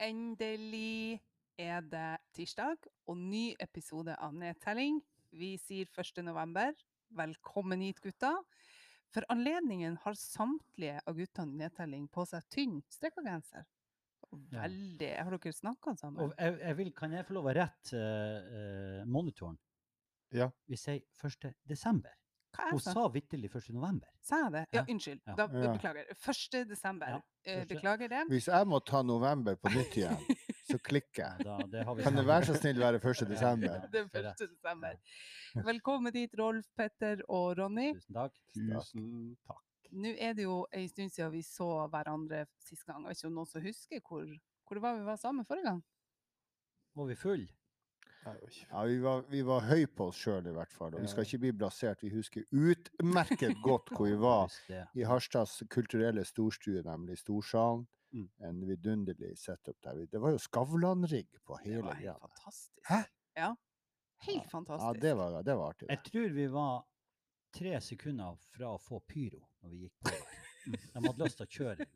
Endelig er det tirsdag og ny episode av Nedtelling. Vi sier 1. november. Velkommen hit, gutta. For anledningen har samtlige av guttene i Nedtelling på seg tynn strekkagenser. Veldig. Har dere snakka sammen? Og jeg, jeg vil, kan jeg få lov å rette eh, monitoren? Ja. Vi sier 1. desember. Hva er Hun? Sa? vitterlig 1. november. sa jeg det? Ja, unnskyld. Da, Ja. Beklager. 1. desember. Ja, Eh. Beklager det. Hvis jeg må ta november på nytt igjen, så klikker jeg. da, det har vi Kan det være så snill å være 1. Ja, desember? ja. Det er det er 1. desember. Velkommen dit, Rolf, Petter og Ronny. Tusen takk. Tusen takk. Nå er det jo en stund siden vi så hverandre sist gang. Jeg vet ikke om noen som husker hvor, hvor det var vi var sammen forrige gang? Var vi full? Ja, vi var, vi var høy på oss sjøl i hvert fall, og vi skal ikke bli blasert. Vi husker utmerket godt hvor vi var i Harstads kulturelle storstue, nemlig Storsalen. Mm. En vidunderlig setup der. Det var jo Skavlan-rigg på Det hele var helt greia. fantastisk. Hæ? Ja. Helt fantastisk. Ja, det var, det var artig. Jeg tror vi var tre sekunder fra å få pyro når vi gikk på. De hadde lyst til å kjøre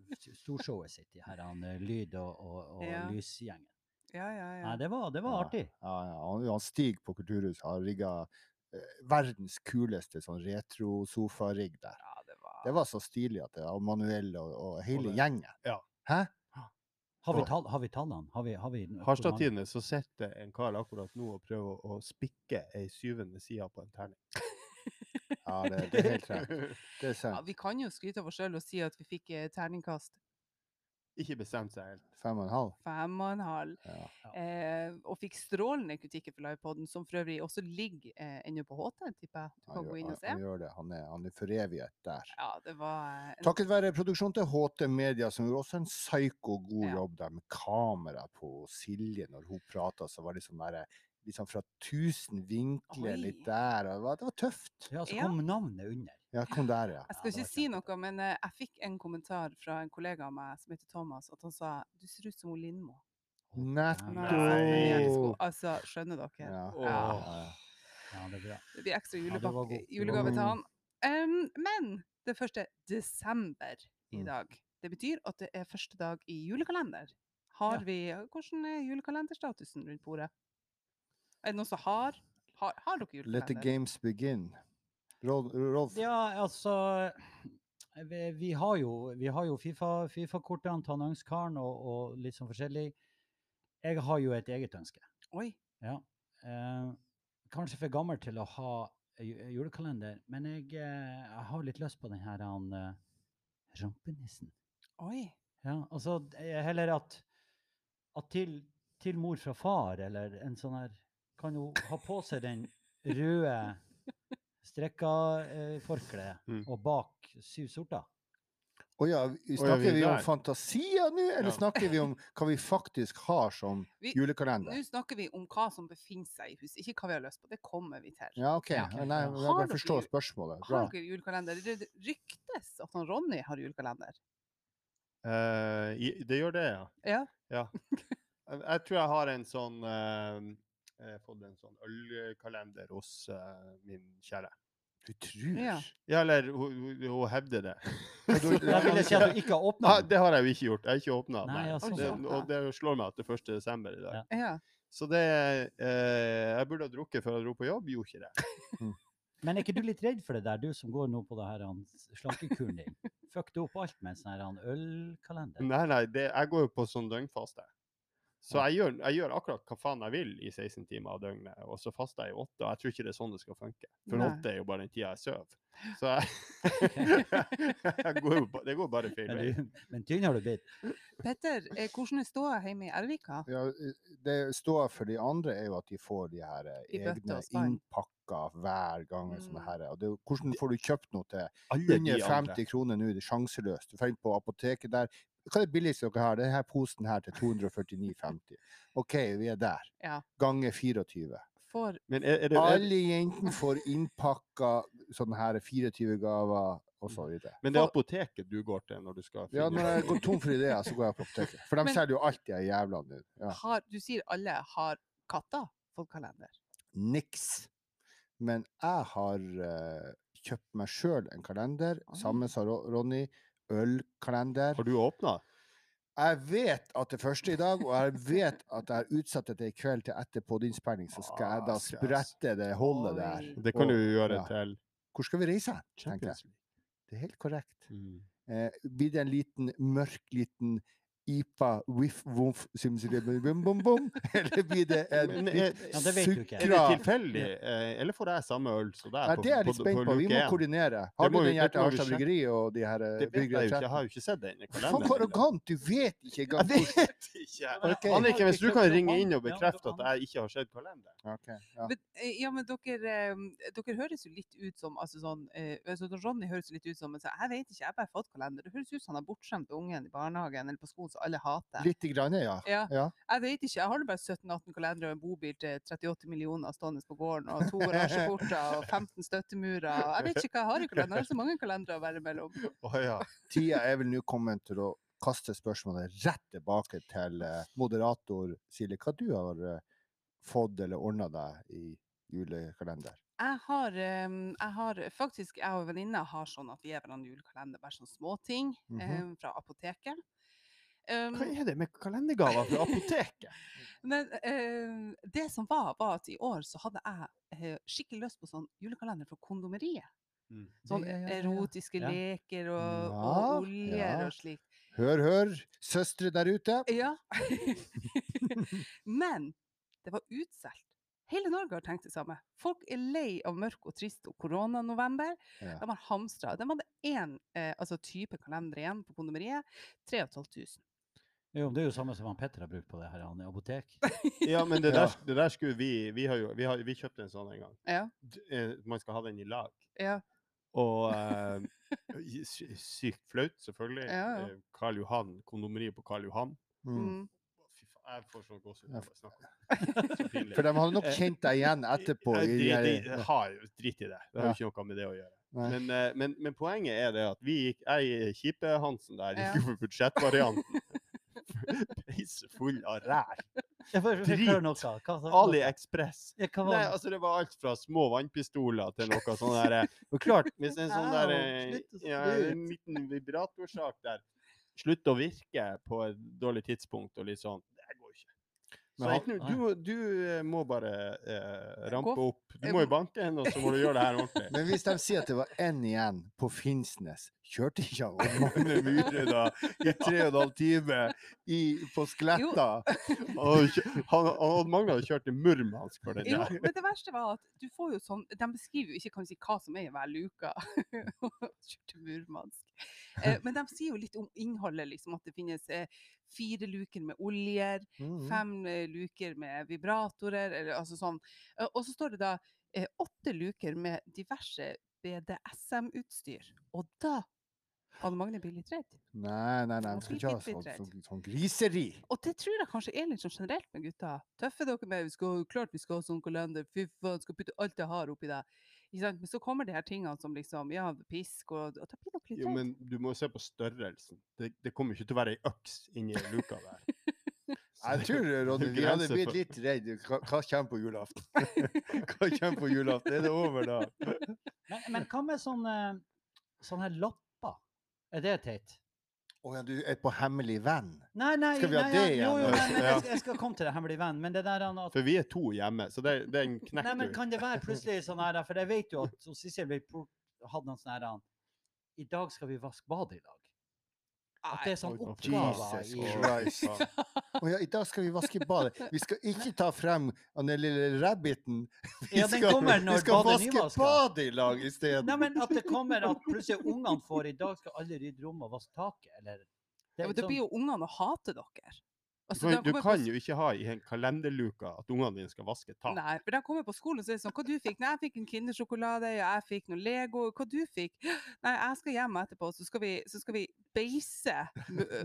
storshowet sitt de her, han, eh, lyd- og, og, og Ja. lysgjengen. Ja, ja, ja. Nei, det var, det var Ja, artig. Ja, ja. Han, han Stig på Kulturhuset har rigga eh, verdens kuleste sånn retro-sofarigg der. Ja, det var, Det var så stilig at det var Manuel og, og hele og gjengen. ja. Hæ? Har vi, tall, har vi tallene? Har vi, har vi, Harstad-tidene så sitter en kar akkurat nå og prøver å, å spikke ei syvende side på en terning. Ja, det, det er helt rett. Det er ja, vi kan jo skryte av oss sjøl og si at vi fikk eh, terningkast Ikke bestemt seg helt. Fem og en halv. fem og en halv. Ja. Eh, og fikk strålende kritikker for livepoden, som for øvrig også ligger eh, ennå på HT, tipper jeg. Du Han, kan gå inn og se. han gjør det. Han er, han er foreviget der. Ja, det var eh, en Takket være produksjonen til HT Media, som gjorde også en psyko god Ja. jobb der med kamera på Silje når hun prata, så var det sånn bare liksom fra tusen vinkler, litt der. Og det, var, det var tøft. Ja, så Ja. kom navnet under. Ja, kom der, ja. Jeg skal ikke si noe, men eh, jeg fikk en kommentar fra en kollega av meg som heter Thomas, at han sa du ser ut som Lindmo. Nettopp! Altså, skjønner dere? Ja. Ja, ja. Ja, det bra. Det blir ekstra Ja, julepakke, julegave til han. Um, men det er 1. desember i Mm. dag. Det betyr at det er første dag i julekalender. Har vi, hvordan er julekalenderstatusen rundt bordet? Er det noen som har? Har, har dere Let the games begin. Rolf, Ja, altså Vi, vi har jo, vi har jo Fifa- Fifa-kortene, Tannangskaren og, og litt sånn forskjellig. Jeg har jo et eget ønske. Oi, Ja. Eh, kanskje for gammel til å ha julekalender, men jeg, eh, jeg har litt lyst på den her han, eh, rampenissen. oi. Ja, altså eh, heller at, at til, til mor fra far, eller en sånn her, kan jo ha på seg den røde strekka eh, forkleet, Mm. og bak syv sorter. Å ja, ja, snakker vi vi om fantasier nå, eller Ja. snakker vi om hva vi faktisk har som Vi- julekalender? Nå snakker vi om hva som befinner seg i huset, ikke hva vi har lyst på. Det kommer vi til. Ja, OK. Ja, Nei, jeg bare forstår spørsmålet. Bra. Har dere julekalender? Det ryktes at han Ronny har julekalender. Uh, det gjør det, ja. Ja. ja. Jeg, tror jeg har en sånn eh, fått en sånn ølkalender hos eh, min kjære. Du tror? Ja. Ja, eller hun, hun, hun hevder det. Da vil jeg si at du ikke har åpna den? den. det har jeg jo ikke gjort. Jeg har ikke åpna den. sånn, sånn. og det slår meg at det er 1. desember i dag. Ja. ja. Så det eh, Jeg burde ha drukket før jeg dro på jobb, gjorde ikke det. Men er ikke du litt redd for det der, du som går nå på det her slankekuren din? Fuck du opp alt med en sånn ølkalender? Nei, nei, det, jeg går jo på sånn døgnfaste. Så jeg gjør, jeg gjør akkurat hva faen jeg vil i 16 timer av døgnet, og så faster jeg i åtte. Og jeg tror ikke det er sånn det skal funke. For Nei. åtte er jo bare den tida jeg sover. Så jeg, jeg går det går bare feil vei. men tynn har du blitt. Petter, eh, hvordan er ståa hjemme i Ervika? Ja, det står for de andre er jo at de får de her eh, I egne innpakka hver gang. Sånne Mm. her. Og det, hvordan får du kjøpt noe til under 50 kroner nå? Det er sjanseløst. Du får inn på apoteket der. Hva er det billigste dere har? Denne posen her til 249,50. OK, vi er der. Ja. Ganger 24. For Men er, er det, er, Alle jentene får innpakka sånne her 24 gaver osv. men det er apoteket du går til når du skal Ja, når jeg går tom for ideer, så går jeg på apoteket. For de Men- selger jo alt de jævla nå. Ja. har, du sier alle har katter på kalender. Niks. Men jeg har uh, kjøpt meg sjøl en kalender, sammen samme som Ronny. Ølkalender. Har du åpna? Jeg vet at det første i dag, og jeg vet at jeg har utsatt det til i kveld til etter podinnspilling, så skal jeg da Ah, sprette det holdet der. Det kan Og- du gjøre ja. til Hvor skal vi reise tenker jeg. Det er helt korrekt. Mm. Eh, blir det en liten mørk liten IPA whiff womf simsilibum bum bum bum? Eller blir det en litt Ja, det vet. Er det sukra- tilfeldig, eh, eller får jeg samme øl som deg? Nei, det er jeg litt spent på. Vi må koordinere. Har du den det må vi Harstad. Bryggeri og de her eh, Det vet jeg jo ikke. Jeg har jo ikke sett den hvor arrogant! Du vet ikke engang Jeg vet ikke! Okay. Anniken, hvis du kan ringe inn og bekrefte at jeg ikke har sett kalenderen. okay, ja. Men, eh, ja, men dere, dere høres jo litt ut som altså sånn, altså Ronny høres litt ut som men så, Jeg vet ikke, jeg har bare fått kalender. Det høres ut som han har bortskjemt ungen i barnehagen eller på skolen som alle hater. Litt, grann, ja. Ja. ja. Jeg vet ikke, jeg har bare 17-18 kalendere og en bobil til 38 millioner stående på gården, og to garasjeporter og 15 støttemurer. Jeg vet ikke hva jeg har i kalenderen. Det er så mange kalendere å være mellom. Oh, ja. Tida er vel nå kommet til å kaste spørsmålet rett tilbake til eh, moderator Silje. Hva du har eh, fått eller ordna deg i julekalender? Jeg har, eh, jeg har faktisk, jeg og venninna har sånn at vi gir hverandre julekalender, bare sånne småting mm -hmm. fra apoteket. Um, Hva er det med kalendergaver fra apoteket? Men uh, det som var, var at i år så hadde jeg uh, skikkelig lyst på sånn julekalender fra kondomeriet. Mm. Sånn Ja, ja, ja, erotiske leker og, og oljer og slikt. Hør, hør, søstre der ute. Ja. Men det var utsolgt. Hele Norge har tenkt det samme. Folk er lei av mørk og trist og koronanovember. Ja. De har hamstra. De hadde én eh, altså type kalender igjen på kondomeriet. 3500. Jo, det er jo samme som han Petter har brukt på det her han i apotek. Ja, men det der, det der skulle vi Vi, har jo, vi, har, vi kjøpte en sånn en gang. Ja. Eh, Man skal ha den i lag. ja. Og eh, sykt flaut, selvfølgelig. Ja, ja. Eh, Karl Johan, kondomeriet på Karl Johan. Mm. Fy faen, jeg får sånn gåsehud av å snakke om det. For de hadde nok kjent deg igjen etterpå. Eh, de, de de, har jo drit i det. Det har jo ikke noe med det å gjøre. Men, men, men poenget er det at vi gikk, jeg Kjipe-Hansen der Ja. gikk jo for budsjettvarianten. Peise full av ræl. Drit. AliExpress. Ja, Nei, altså det var alt fra små vannpistoler til noe sånn der eh, Og klart, hvis en sånn der eh, ja, en liten vibratorsak der slutter å virke på et dårlig tidspunkt og litt sånn Det går ikke. Så Men du, må- du eh, må bare eh, rampe opp. Du må jo banke banken, og så må du gjøre det her ordentlig. Men hvis de sier at det var én igjen på Finnsnes, kjørte ikke han Magne Myhre da i tre og en halv time i, på Skletta? Og han, han Magne hadde kjørt til Murmansk for den Jo, men det verste var at du får jo sånn De beskriver jo ikke kan si, hva som er i hver luke. Kjørt til Murmansk. Eh, men de sier jo litt om innholdet, liksom at det finnes eh, fire luker med oljer, Mhm. fem eh, luker med vibratorer, eller altså sånn. Og så står det da åtte luker med diverse BDSM-utstyr. Og da hadde Magne blitt litt redd. Nei, nei, nei, vi skal ikke ha sånn, sånn, sånn griseri. Og det tror jeg kanskje er litt sånn generelt med gutta. Tøffe dere med, vi skal, klart vi skal ha sånn kalender, fy faen, skal putte alt jeg har oppi det. Ikke sant? Men så kommer de her tingene som liksom, ja, pisk, og, og litt Jo, men du må se på størrelsen. Det, det kommer ikke til å være ei øks inni luka der. Jeg tror Ronny, vi hadde blitt litt redd. Hva, hva kommer på julaften? hva kommer på julaften? Er det over da? Men, men hva med sånne, sånne her lapper? Er det teit? Ja, du er på hemmelig venn? Nei, nei, Skal vi ha nei, det ja, Jo, jo, igjen, Ja. jeg, skal, jeg skal komme til det, hemmelig venn. Men det der at For vi er to hjemme, så det, det er en knekk. Nei, men kan det være plutselig sånn her, for jeg vet jo at så Sissel hadde noen sånn her I dag skal vi vaske badet i dag. At det er sånn oppgaver Jesus i Christ. Å ja, i dag skal vi vaske badet. Vi skal ikke ta frem den lille rabbiten. Vi Ja, den skal, kommer når vi skal vaske badet i lag isteden. Nei, men at det kommer at plutselig ungene får I dag skal alle rydde rommet og vaske taket, eller det Ja, men da sånn- blir jo ungene å hate dere. Du Altså, kan, du kommer på kan jo ikke ha i en kalenderluke at ungene dine skal vaske tak. Nei, for de kommer på skolen og sier sånn, hva du fikk? Nei, jeg fikk en kindersjokolade, jeg fikk noe Lego, hva du fikk? Nei, jeg skal hjem etterpå, så skal vi, så skal vi beise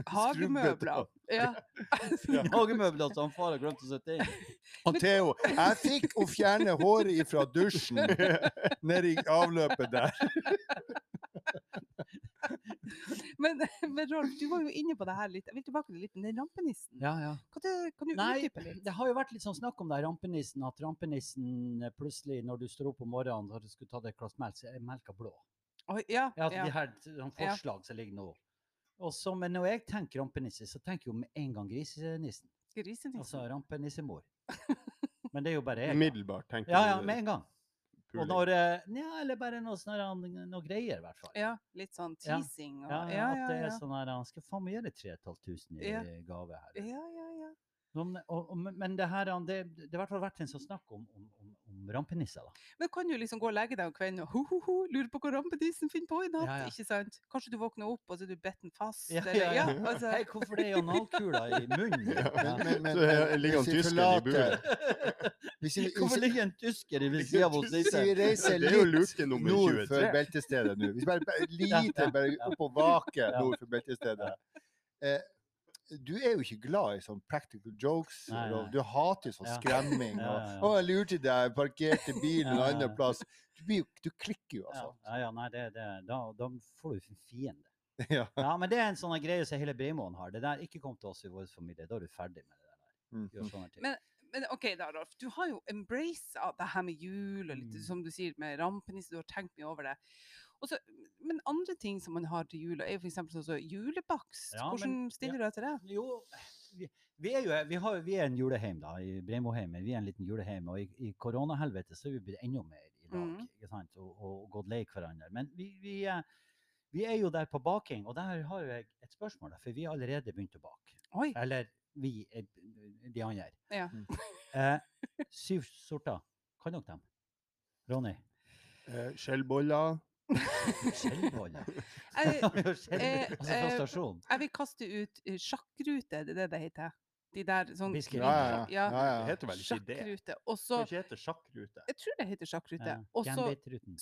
hagemøbler. Ja. hagemøbler som far har glemt å sette inn. Og Theo, jeg fikk å fjerne håret ifra dusjen nede i avløpet der. Men, men Rolf, du var jo inne på det her litt. Jeg vil tilbake til litt den rampenissen. Ja, ja. Kan du, kan du Nei, utdype litt? det har jo vært litt sånn snakk om det rampenissen, at rampenissen plutselig, når du står opp om morgenen og du skulle ta deg et glass melk, så er melka blå. Oh, ja, Ja, ja. de her sånn Ja. som ligger nå. Og så, men når jeg tenker rampenisse, så tenker jeg jo med en gang grisenissen. Grisenissen. Altså rampenissemor. Men det er jo bare jeg. Umiddelbart, tenker Ja, ja, med en gang. Og når eh, Ja, eller bare noe sånne, noe greier, i hvert fall. Ja, litt sånn Ja. teasing og Ja, Ja, at ja, det er sånn her Han skal faen meg gi deg 3500 i Ja. gave her. Ja, ja, ja. Men, og, og, men- men det her, det, det har i hvert fall vært en sånn snakk om, om, om, om rampenisser, da. Men kan du liksom gå og legge deg om kvelden og ho-ho-ho, lurer på hva rampenissen finner på i natt? Ja, ja. Ikke sant? Kanskje du våkner opp, og så er du bitt fast? Ja, eller- ja, ja. altså, Hei, hvorfor det er analkula i munnen? Ja. Ja. Men, men, Så men ligger han hvis vi i hvis Hvorfor ligger en tysker ved siden av oss? hvis vi reiser er litt nord for beltestedet nå Hvis vi bare, lite bare opp og nord for beltestedet eh, Du er jo ikke glad i sånn practical jokes. Nei, nei. og Du hater sånn Ja. skremming. Ja, og ja, ja. 'Å, jeg lurte deg, parkerte bilen en annen plass'. Du, blir du klikker jo, av altså. ja, ja, nei, det, det, da, da får du en fiende. Ja. Ja, men det er en sånn greie som hele Breimoen har. Det der ikke kom til oss i vår familie. Da er du ferdig med det der. Mm. Gjør sånne ting. Men- Men OK, da, Rolf. Du har jo embracet det her med jul, og litt, Mm. som du sier, med rampenisse. Du har tenkt mye over det. Og så- men andre ting som man har til jul, er jo f.eks. sånn julebakst. Ja, Hvordan men- stiller du deg til det? Jo, vi, vi er jo vi, har, vi er en juleheim, da, i Breimoheimen. Vi er en liten juleheim. Og i, i koronahelvete så er vi blitt enda mer i lag mm. ikke sant? Og, og gått lei hverandre. Men vi, vi, er- vi er jo der på baking, og der har jeg et spørsmål. For vi har allerede begynt å bake. Oi. Eller vi, eh, de andre. Ja. Eh, syv sorter. Kan dere dem? Ronny? Eh, Skjellboller. Skjellboller? Jeg, eh, altså eh, jeg vil kaste ut eh, sjakkrute, det er det det heter. De der sånn Ja, ja, ja. Ja, ja, Det heter vel ikke det? Sjakkrute. Og Det heter sjakkrute. Jeg tror det heter sjakkrute. Ja, Og så Gambit-ruten.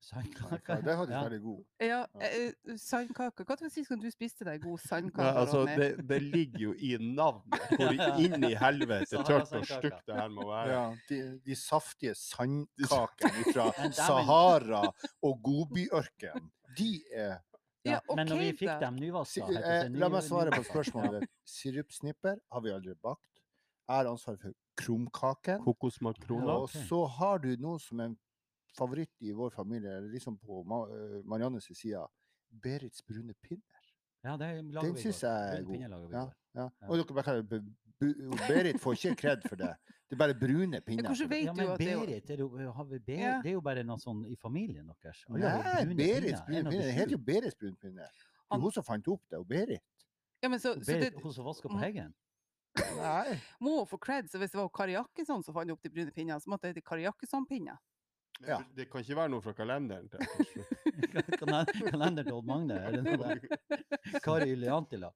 Sandkaka. Sandkake. Det hadde Ja. veldig god. Ja, Ja. eh, sandkake. Hva skal sist gang du spiste deg god sandkake? Ja, altså, det, det ligger jo i navnet hvor Ja, ja. inn i helvete tørt og stygt det her må være. Ja, de, de saftige sandkakene fra Sahara og Gobiørkenen, de er Ja, Men når vi fikk dem nyvaska eh, La meg svare på spørsmålet ditt. Sirupsnipper har vi aldri bakt. Jeg har ansvaret for krumkaken. Kokosmakroner. Og så har du noe som er en favoritt i vår familie, eller liksom på eh, Mariannes side, Berits brune pinner. Ja, det lager Den syns jeg er god. Ja, ja. Ja. Og dere bare det Berit får ikke kred for det. Det er bare brune pinner. hvordan vet Ja, men er jo- Berit, er jo, har vi Berit, det er jo bare noe sånn i familien deres. Ja, Nei, Berits brune pinner. Det heter jo. Berits brune pinner. Det er hun som fant opp det, og Berit. Ja, men så, så det Berit, hun som vasker på Mm. heggen. Nei. må hun få cred. Så hvis det var Kari Jakkesson som fant opp de brune pinnene, så måtte det hete Kari Jakkesson-pinner. Men Ja. Det kan ikke være noe fra kalenderen. til. Kalender- til Odd Magne, er det noe der? Kari Leantila.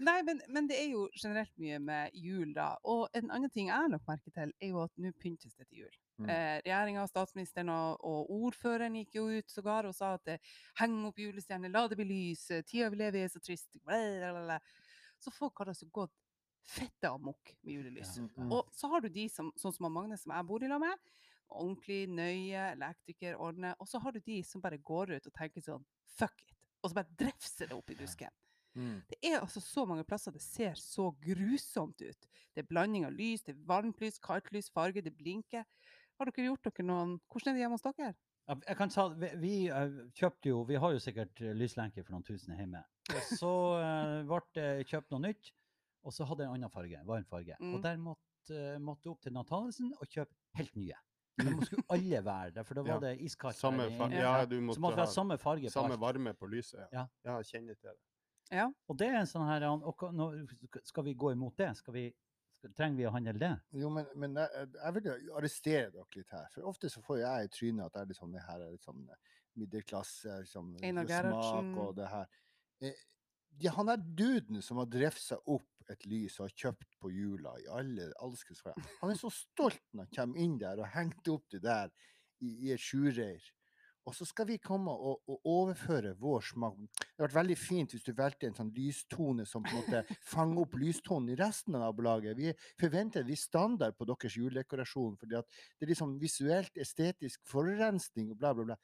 Nei, men, men det er jo generelt mye med jul, da. Og en annen ting jeg har lagt merke til, er jo at nå pyntes det til jul. Mm. Eh, Regjeringa, statsministeren og, og ordføreren gikk jo ut sågar og sa at heng opp julestjerner, la det bli lys, eh, tida vi lever i er så trist. blablabla. Så folk har altså gått fette amok med julelys. Ja. Mm, mm. Og så har du de som, sånn som Magne, som jeg bor i lag med. Ordentlig nøye, elektriker, ordne. Og så har du de som bare går ut og tenker sånn fuck it. Og så bare drefser det opp i busken. Mm. Det er altså så mange plasser det ser så grusomt ut. Det er blanding av lys, det er varmt lys, kaldt lys, farge, det blinker. Har dere gjort dere noen Hvordan er det hjemme hos dere? Jeg kan ta, vi, vi eh, kjøpte jo, vi har jo sikkert eh, lyslenker for noen tusen hjemme. Og så eh, ble det kjøpt noe nytt, og så hadde det en annen farge, varm farge. Mm. Og der måtte, måtte jeg opp til Natalesen og kjøpe helt nye. Da nå skulle alle være der, for da var Ja. det iskaldt. Samme farge. Ja, du så måtte måtte ha samme farge på samme varme på lyset. Ja, Ja. ja jeg kjenner til det. Ja. Og det er en sånn her, og nå skal vi gå imot det? Skal vi, skal, trenger vi å handle det? Jo, men, men jeg, jeg vil jo arrestere dere litt her. For ofte så får jeg i trynet at det er litt sånn, det her er litt sånn eh, middelklasse, liksom, smak og det her. Eh, ja, han er duden som har drevet seg opp et lys og har kjøpt på jula i alle alskens fra. Han er så stolt når han kommer inn der og hengt opp det der i, i et sjureir. Og så skal vi komme og, og overføre vår smak. Det hadde vært veldig fint hvis du valgte en sånn lystone som på en måte fanger opp lystonen i resten av nabolaget. Vi forventer en viss standard på deres juledekorasjon, fordi det er liksom visuelt, estetisk forurensning og bla, bla, bla.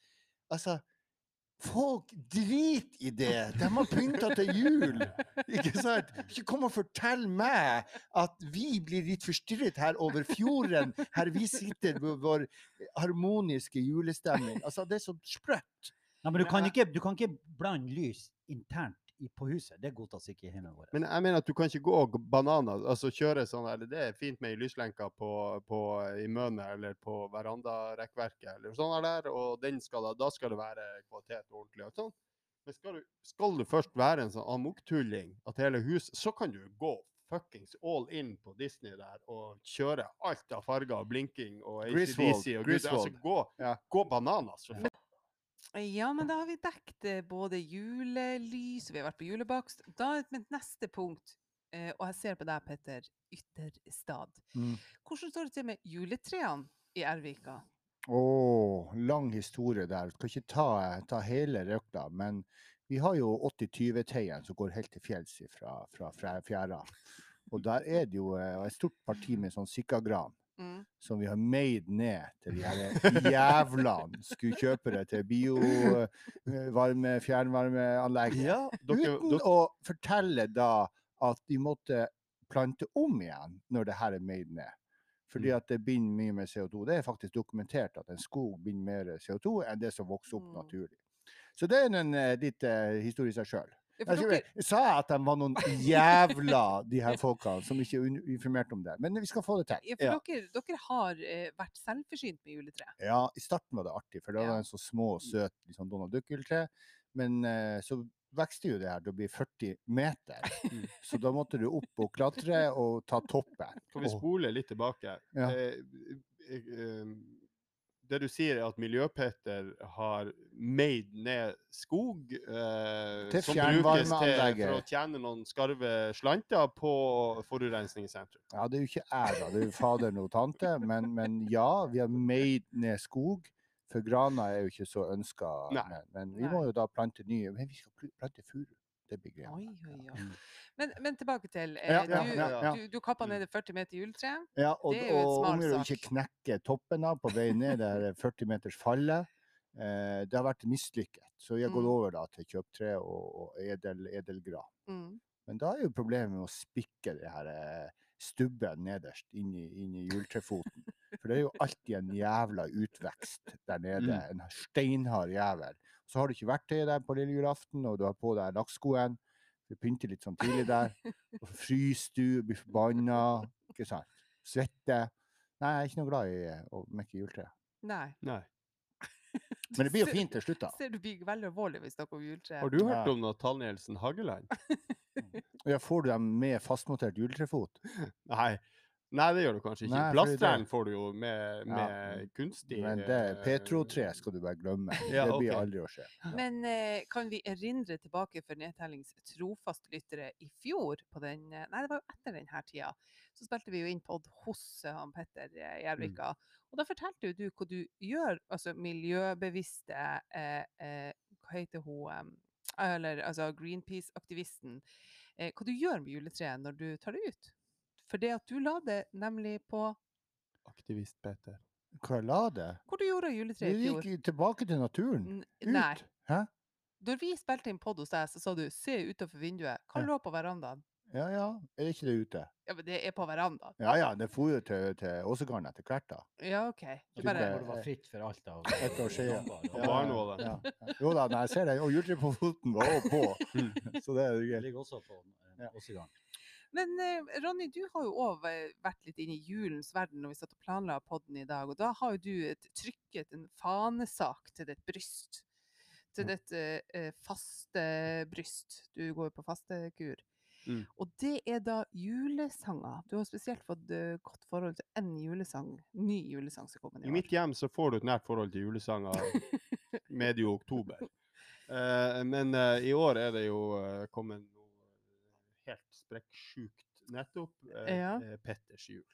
Altså, folk driter i det! De har pynta til jul! Ikke sant? Ikke kom og fortell meg at vi blir litt forstyrret her over fjorden, her vi sitter med vår harmoniske julestemning. Altså, det er så sprøtt. Nei, men du kan ikke, du kan ikke blande lys internt i, på huset. Det godtas ikke i hjemmet vårt. Men jeg mener at du kan ikke gå bananer, altså kjøre sånn eller Det er fint med ei lyslenke på, på, i mønet eller på verandarekkverket eller sånn der, og den skal da, skal det være kvalitet og ordentlig og sånn. Men skal du, skal du først være en sånn amoktulling at hele huset, så kan du gå fuckings all in på Disney der og kjøre alt av farger og blinking og ACDC og gud, altså gå, Ja. gå bananas. for. Ja, men da har vi dekket eh, både julelys, vi har vært på julebakst. Da er mitt neste punkt, eh, og jeg ser på deg, Petter Ytterstad. Mm. Hvordan står det til med juletrærne i Ervika? Å, lang historie der. Skal ikke ta, ta hele røkla, men vi har jo 80-20-teien som går helt til fjells fra, fra, fra fjæra. Og der er det jo eh, et stort parti med sånn sikkagran Mm. som vi har made ned til de her jævlene skulle kjøpe det til biovarme, fjernvarmeanlegget. Ja, dere, Uten dere, å fortelle da at de måtte plante om igjen når det her er made ned. Fordi Mm. at det binder mye mer CO2. Det er faktisk dokumentert at en skog binder mer CO2 enn det som vokser opp Mm. naturlig. Så det er en en litt uh, historie i seg sjøl. Ja, Jeg, dere, jeg sa at de var noen jævla, de her folkene, som ikke er un- informert om det. Men vi skal få det til. ja, for dere, dere har eh, vært selvforsynt med juletre. Ja, i starten var det artig, for da var det en så små, søt liksom Donald Duck-juletre. Men eh, så vokste jo det her til å bli 40 meter. Mm. Så da måtte du opp og klatre og ta toppen. Kan vi spole litt tilbake? Ja. Eh, eh, det du sier er at Miljøpetter har made ned skog eh, Til som brukes til fjernvarmeanlegget. for å tjene noen skarve slanter på forurensning i sentrum. Ja, det er jo ikke jeg, da. Det er jo faderen og tante. Men, men ja, vi har made ned skog. For grana er jo ikke så ønska. Men, men vi Nei. må jo da plante nye. Men vi skal plante furu. Det blir greia. Mm. Men, men tilbake til eh, Ja, du, ja, du, du kappa ned det 40 meter juletreet. Ja, og, Det er jo og smart om Og om du ikke knekker toppen av på vei ned det her 40 meters fallet. Eh, det har vært mislykket. Så vi har gått Mm. over da til kjøptre og, og edel, edelgran. Mm. Men da er jo problemet med å spikke det her eh, stubben nederst inn i, inn i juletrefoten. For det er jo alltid en jævla utvekst der nede. En steinhard jævel. Så har du ikke verktøyet der på lille julaften, og du har på deg lakkskoen. Du pynter litt sånn tidlig der. Og fryser du, blir forbanna. Ikke sant. Svette. Nei, jeg er ikke noe glad i å mekke juletre. Nei. Nei. Men det blir jo fint til slutt, da. Ser du blir veldig alvorlig hvis dere om juletre. Har du hørt Ja. om Natal Nielsen Hageland? Ja, får du dem med fastmontert juletrefot? Nei. Nei, det gjør du kanskje ikke. Plasttrærne får du jo med, Ja, kunstig Men det eh, Petro-tre skal du bare glemme. Ja, det blir aldri å skje. Men eh, kan vi erindre tilbake for nedtellings trofaste lyttere i fjor, på den, eh, nei det var jo etter denne tida, så spilte vi jo inn pod hos eh, han Petter Gjervika. Mm. Og da fortalte jo du hva du gjør, altså miljøbevisste, eh, eh, hva heter hun, eller altså Greenpeace-aktivisten, eh, hva du gjør med juletreet når du tar det ut. For det at du la det nemlig på, Aktivist Peter. Hva la det? hvor du gjorde Vi juletreet i fjor? gikk tilbake til naturen. N- Ut. Nei. Hæ? Når vi spilte inn podd hos deg, så sa du 'se utenfor vinduet'. Hva lå på verandaen? Ja ja, er ikke det ute? Ja, men det er på verandaen. Ja ja, det for jo til, til Åsegarden etter hvert, da. Ja, OK. Du Du bare, det var fritt for alt av Et år siden. og- Ja. ja. Jo da, nei, jeg ser det. Og juletreet på foten var også på. Så det er jo Det greit. ligger også på Ja. eh, Åsegarden. Men eh, Ronny, du har jo òg vært litt inne i julens verden når vi satt og planla podden i dag. Og da har jo du et, trykket en fanesak til ditt bryst. Til Mm. ditt eh, eh, faste bryst. Du går jo på fastekur. Mm. Og det er da julesanger. Du har spesielt fått uh, godt forhold til én julesang, ny julesang som kommer I år. i mitt hjem så får du et nært forhold til julesanger medio oktober. Uh, men uh, i år er det jo uh, kommet sprekksjukt nettopp. eh, Ja. eh, Petters jul.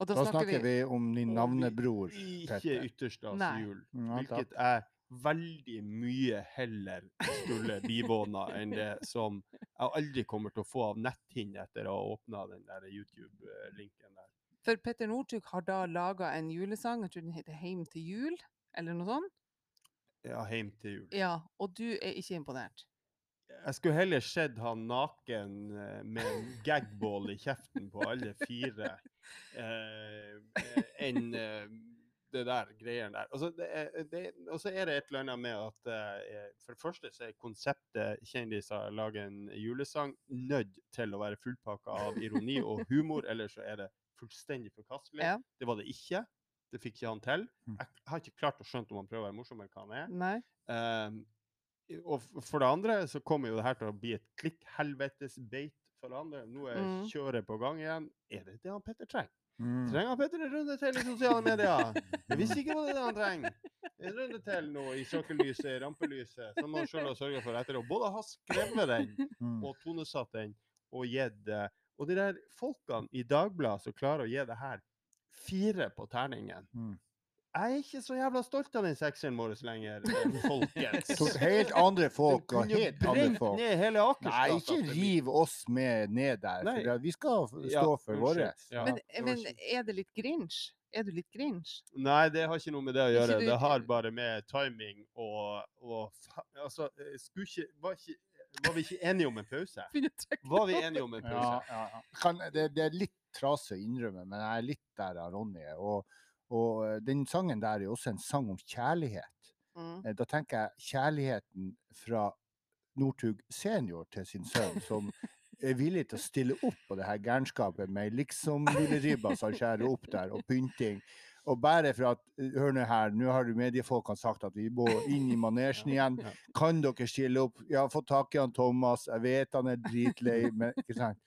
Og da, Da snakker vi om din navnebror navnebror, Ikke Petter. ytterstas jul. Hvilket jeg veldig mye heller skulle bivåna enn det som jeg aldri kommer til å få av netthinne etter å ha åpna den der YouTube-linken der. For Petter Northug har da laga en julesang, jeg tror den heter 'Heim til jul', eller noe sånt. Ja, heim til jul. Ja, og du er ikke imponert? Jeg skulle heller sett han naken eh, med en gagball i kjeften på alle fire, eh, eh, enn eh, det der greiene der. Altså, det er, det, og så er det et eller annet med at eh, for det første så er konseptet kjendiser lager en julesang nødt til å være fullpakka av ironi og humor, ellers så er det fullstendig forkastelig. Ja. Det var det ikke. Det fikk ikke han til. Mm. Jeg har ikke klart å skjønne om han prøver å være morsom eller hva han er. Nei. Ehm, i- og for det andre så kommer jo det her til å bli et klikkhelvetes beit for det andre. Nå er Mm. kjøret på gang igjen. Er det det han Petter trenger? Mm. Trenger Petter en runde til i sosiale medier? Jeg visste ikke hva det er han trenger. En runde til nå i søkelyset, i rampelyset, som han sjøl har sørga for etter å både ha skrevet den Mm. og tonesatt den og gitt Og de der folkene i Dagbladet som klarer å gi det her fire på terningen Mm. Jeg er ikke så jævla stolt av den sekseren vår lenger, eh, folkens. Helt andre folk og helt andre folk. ned hele Nei, ikke riv oss med ned der. For vi skal stå Ja, for våre. Ja, Men, men er det litt grinch? Er du litt grinch? Nei, det har ikke noe med det å gjøre. Det har bare med timing og, og Altså, eh, skulle ikke var, ikke var vi ikke enige om en pause? Var vi enige om en Ja, pause? ja, ja. Kan, det, det er litt trasig å innrømme, men jeg er litt der av Ronny. Og, og eh, den sangen der er også en sang om kjærlighet. Mm. Eh, Da tenker jeg kjærligheten fra Northug senior til sin sønn, som er villig til å stille opp på det her gærenskapet med liksom lilleribba som han skjærer opp der, og pynting. Og bare for at Hør nå her, nå har mediefolkene sagt at vi må inn i manesjen igjen. Kan dere stille opp? Jeg har fått tak i han Thomas, jeg vet han er dritlei, men ikke sant?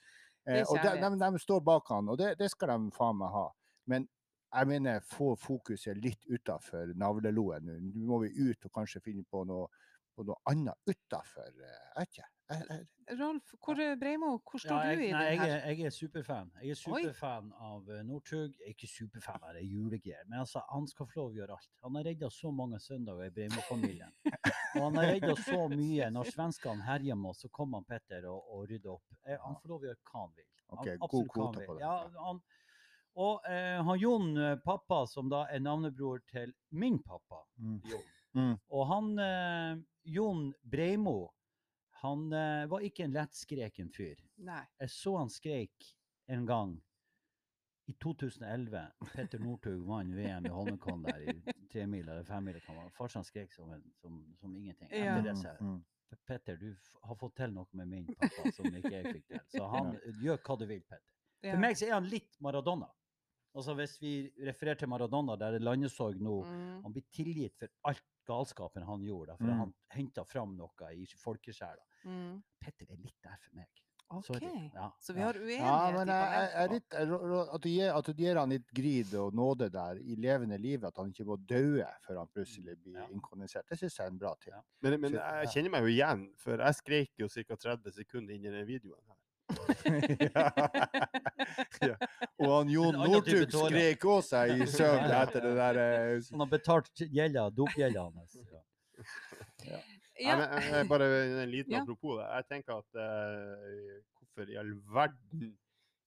Eh, og de, de, de står bak han, og det, det skal de faen meg ha. Men jeg mener, få fokuset litt utafor navleloen nå. Nå må vi ut og kanskje finne på noe, på noe annet utafor. Jeg ikke. Jeg, jeg, Rolf, hvor, Breimo, hvor står Ja, du i nei, den jeg, her? er, jeg er superfan. Jeg er Oi. superfan av uh, Northug. Jeg ikke superfan det er julegear, men altså, han skal få lov å gjøre alt. Han har redda så mange søndager i Breimo-familien. Og han har redda så mye. Når svenskene herjer med oss, så kommer han Petter og, og rydder opp. Eh, Han får lov å gjøre hva han vil. Han, okay, god kvote på det. Ja, han, og eh, han Jon, eh, pappa, som da er navnebror til min pappa, Mm. Jon. Mm. Og han eh, Jon Breimo, han eh, var ikke en lettskreken fyr. Nei. Jeg så han skreik en gang i 2011. Petter Northug vant VM i Holmenkollen der i tremil eller femmil. Farsan skrek som, en, som, som ingenting. Ja. Det så, Mm. Petter, du har fått til noe med min pappa som ikke jeg fikk til. Så han gjør hva du vil, Petter. Ja. For meg så er han litt Maradona. Altså Hvis vi refererer til Maradona, der er landesorg nå Mm. Han blir tilgitt for alt galskapen han gjorde, da, for Mm. han henta fram noe i folkesjela. Mm. Petter er litt der for meg. OK. Sorry. Ja, Så vi har uenighet Ja, men jeg, jeg, jeg er litt, at, du gir, at du gir han litt grid og nåde der i levende livet, at han ikke må daue før han plutselig blir Ja. inkognosert, det syns jeg er en bra ting. Ja. Men, men jeg kjenner meg jo igjen, for jeg skrek jo ca. 30 sekunder inn i den videoen her. ja. Og han Jon En Northug skrek òg seg i søvn etter det der eh, Han har betalt gjelda, dopgjelda hans. Ja. Nei, Ja. men, eh, bare en liten Ja. apropos det. Jeg tenker at eh, hvorfor i all verden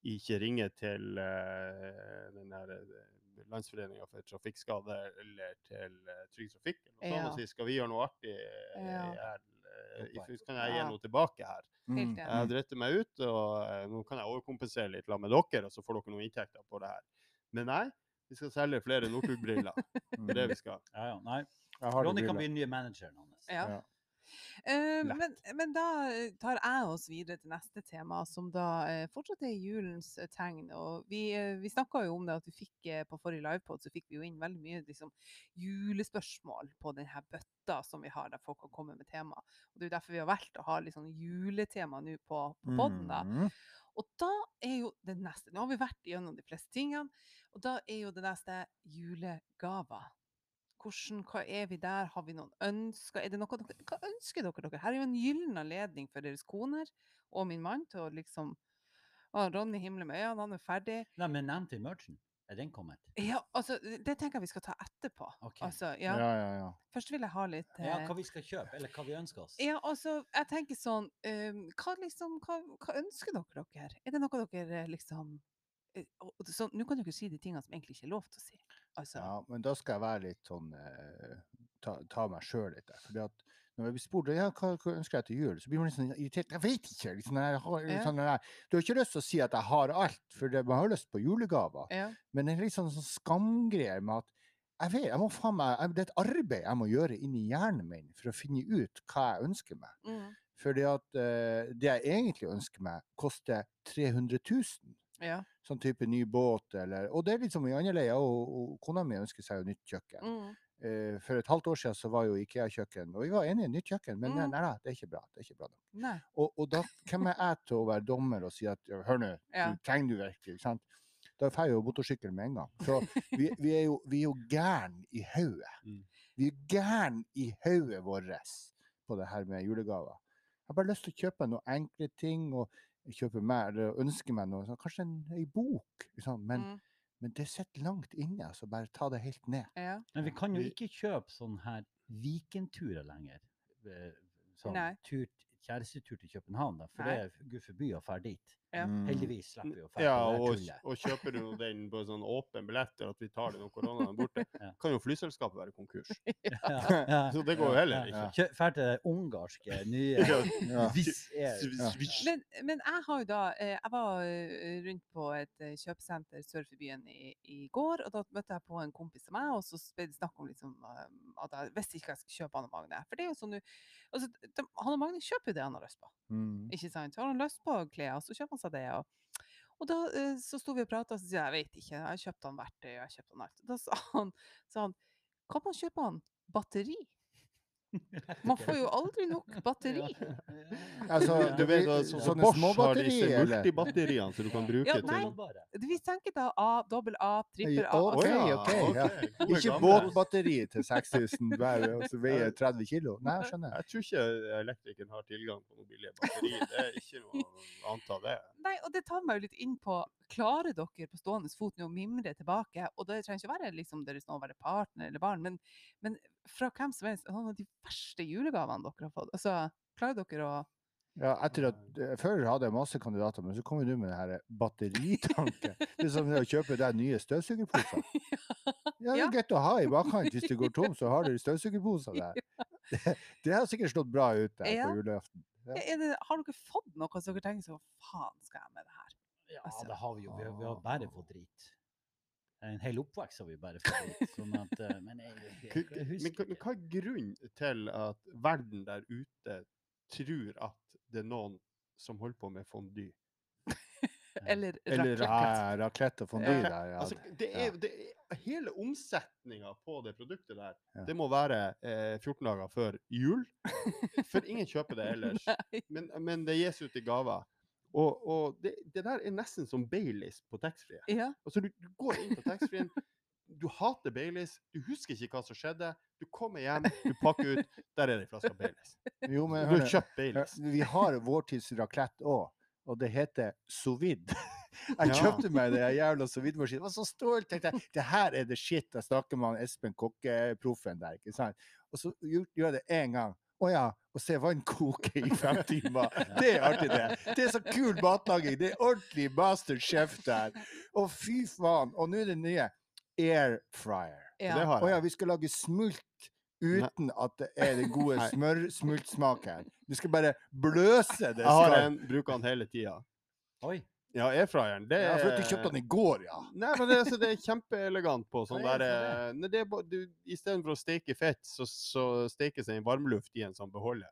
ikke ringe til eh, den der uh, Landsforeninga for trafikkskade eller til uh, Trygg Trafikk eller noe sånt, Ja. og si skal vi gjøre noe artig eh, Ja. her, eh, i- kan jeg gi Ja. noe tilbake her. Mm. Jeg har meg ut, og eh, nå kan jeg overkompensere litt med dere, og så får dere noen inntekter på det her. Men nei, vi skal selge flere Northug-briller. Det er det vi skal. Ja, ja. Nei, Ronny kan bli den nye manageren hans. Ja. Eh, men, men da eh, tar jeg oss videre til neste tema, som da eh, fortsatt er julens tegn. Og vi, vi snakka jo om det at vi fikk på forrige livepod så fikk vi jo inn veldig mye liksom, julespørsmål på denne bøtta som vi har, der folk kan komme med tema. Og det er jo derfor vi har valgt å ha litt sånn juletema nå på, på podden. da. Mm. Og da er jo det neste Nå har vi vært gjennom de fleste tingene, og da er jo det neste julegaver. Hvordan, hva er vi der? Har vi noen ønsker? Er det noe dere, hva ønsker dere dere? Her er jo en gyllen anledning for deres koner og min mann til å liksom å, Ronny himler med øynene, han er ferdig. Nei, men nevn til merchen. Er den kommet? Ja, altså, det tenker jeg vi skal ta etterpå. Okay. Altså, Ja, ja. ja, ja. Først vil jeg ha litt Ja, eh, hva vi skal kjøpe, eller hva vi ønsker oss. Ja, altså, jeg tenker sånn um, hva, liksom, hva, hva ønsker dere dere? Er det noe dere eh, liksom eh, så, Nå kan dere si de tingene som egentlig ikke er lov til å si. Altså, Ja, men da skal jeg være litt sånn eh, ta, ta meg sjøl litt der. Fordi at når jeg blir spurt ja, hva, hva ønsker jeg til jul, så blir man litt sånn irritert. Jeg vet ikke! Liksom, jeg har, Ja. sånn jeg, du har ikke lyst til å si at jeg har alt, for det, man har lyst på julegaver. ja. Men det er litt sånn, sånn skamgreier med at jeg vet, jeg må faen meg, Det er et arbeid jeg må gjøre inni hjernen min for å finne ut hva jeg ønsker meg. Mm. Fordi at eh, det jeg egentlig ønsker meg, koster 300 000. Ja. Sånn type ny båt eller Og det er litt som i andre leia, og, og kona mi ønsker seg jo nytt kjøkken. Mm. Uh, for et halvt år siden så var jo IKEA-kjøkken, og vi var enige i nytt kjøkken, men Mm. nei, nei, det er ikke bra. det er ikke bra. nok. Og, og da, hvem er jeg til å være dommer og si at hør nå, Ja. du trenger du virkelig, ikke sant? Da får jeg jo motorsykkel med en gang. Så vi, vi er jo, vi er jo gæren i hodet. Mm. Vi er gæren i hodet vårt på det her med julegaver. Jeg har bare lyst til å kjøpe noen enkle ting, og kjøpe meg, eller ønske meg noe, sånn, kanskje en, ei bok, liksom. men, Mm. men det sitter langt inne, altså bare ta det helt ned. Ja. Men vi kan jo ikke kjøpe sånn her Vikenturer lenger. eh, Sånn kjærestetur til København, da, for Nei. det er gud forby å dra dit. Ja. Heldigvis slipper vi å ferdig. Ja, og, og kjøper du den på sånn åpen billett eller at vi tar det når koronaen er borte, Ja. kan jo flyselskapet være konkurs. Ja, ja, Så det går jo heller ja. ikke. Ferdig til det ungarske nye Ja. Wizz Ja. Men, men jeg har jo da eh, Jeg var eh, rundt på et eh, kjøpesenter sør for byen i, i går, og da møtte jeg på en kompis av meg, og så ble det snakk om liksom, at jeg visste ikke hva jeg skulle kjøpe og Magne. For det er jo sånn nå altså, Anne Magne kjøper jo det han har lyst på. Mm. Ikke sant? Så har han lyst på klær, så kjøper han seg det. Og, og da eh, så sto vi og prata, og så sier jeg jeg vet ikke, jeg har kjøpt han verktøy, jeg har kjøpt han alt. Da sa han, sa han kan man kjøpe han batteri? Man får jo aldri nok batteri. Altså. Du vet, altså, sånne Bosch har småbatteri, disse eller? multibatteriene som du kan bruke Ja, nei. til Vi tenker da A, dobbel A, trippel A. Ok, ja, ok, ja. Ikke båtbatteri til 6000 hver, og så veier 30 kilo. Nei, jeg skjønner. Jeg tror ikke elektrikeren har tilgang på noe billige batteri. Det er ikke noe å anta det. Nei, og det tar meg jo litt inn på Klarer dere på stående fot nå å mimre tilbake? Og det trenger ikke være liksom deres nåværende å være partner eller barn, men, men fra hvem som helst, noen av de verste julegavene dere har fått. Altså, klarer dere å Ja, etter at, eh, Før hadde jeg masse kandidater, men så kom nå med denne batteritanken. Det er som det å kjøpe deg nye støvsugerposer. Ja, det er greit å ha i bakkant. Hvis det går tom, så har du støvsugerposer der. Det, det har sikkert slått bra ut der på julaften. Ja. er det, Har dere fått noe som dere tenker så faen skal jeg med det her? Ja, Altså. det har vi jo. Vi har, vi har bare fått drit. En hel oppvekst har vi bare fått. Sånn at, eh, men jeg, jeg, jeg, Men husker hva- men hva er grunnen til at verden der ute tror at det er noen som holder på med fondy? Eller Eller raclette? raclette og fondue Ja. der. Ja. Altså, det er, det er, hele omsetninga på det produktet der, Ja. det må være eh, 14 dager før jul. For ingen kjøper det ellers. Men, men det gis ut i gaver. Og, og det, det der er nesten som Baileys på taxfree. Ja. Altså, du, du går inn på taxfree-en, du hater Baileys, du husker ikke hva som skjedde. Du kommer hjem, du pakker ut, der er det en flaske Baileys. Jo, men Du har kjøpt Ja, Baileys. Vi har vår tids raclette òg, og det heter sous vide. Jeg Ja. kjøpte meg den jævla sovidmaskinen. Var så stolt. tenkte jeg, Det her er det shit. Jeg snakker med Espen Kokke-proffen der. ikke sant? Og så gjør jeg det én gang. Å ja. Og se vann koke i fem timer. Det er artig, det. Det er så kul matlaging. Det er ordentlig master chef der. Å, fy faen. Og nå er det nye air fryer. Ja. Det har Å ja, vi skal lage smult uten at det er den gode smørsmultsmaken. Du skal bare bløse det. Jeg har en, bruker den hele tida. Oi. Ja, airfryeren. Det Ja, for at du er- kjøpte den i går, ja. Nei, men det, er- altså, det er kjempeelegant på sånn er der eh, nei, det er bare, du, Istedenfor å steke fett, så, så stekes det i varmluft i en sånn beholder.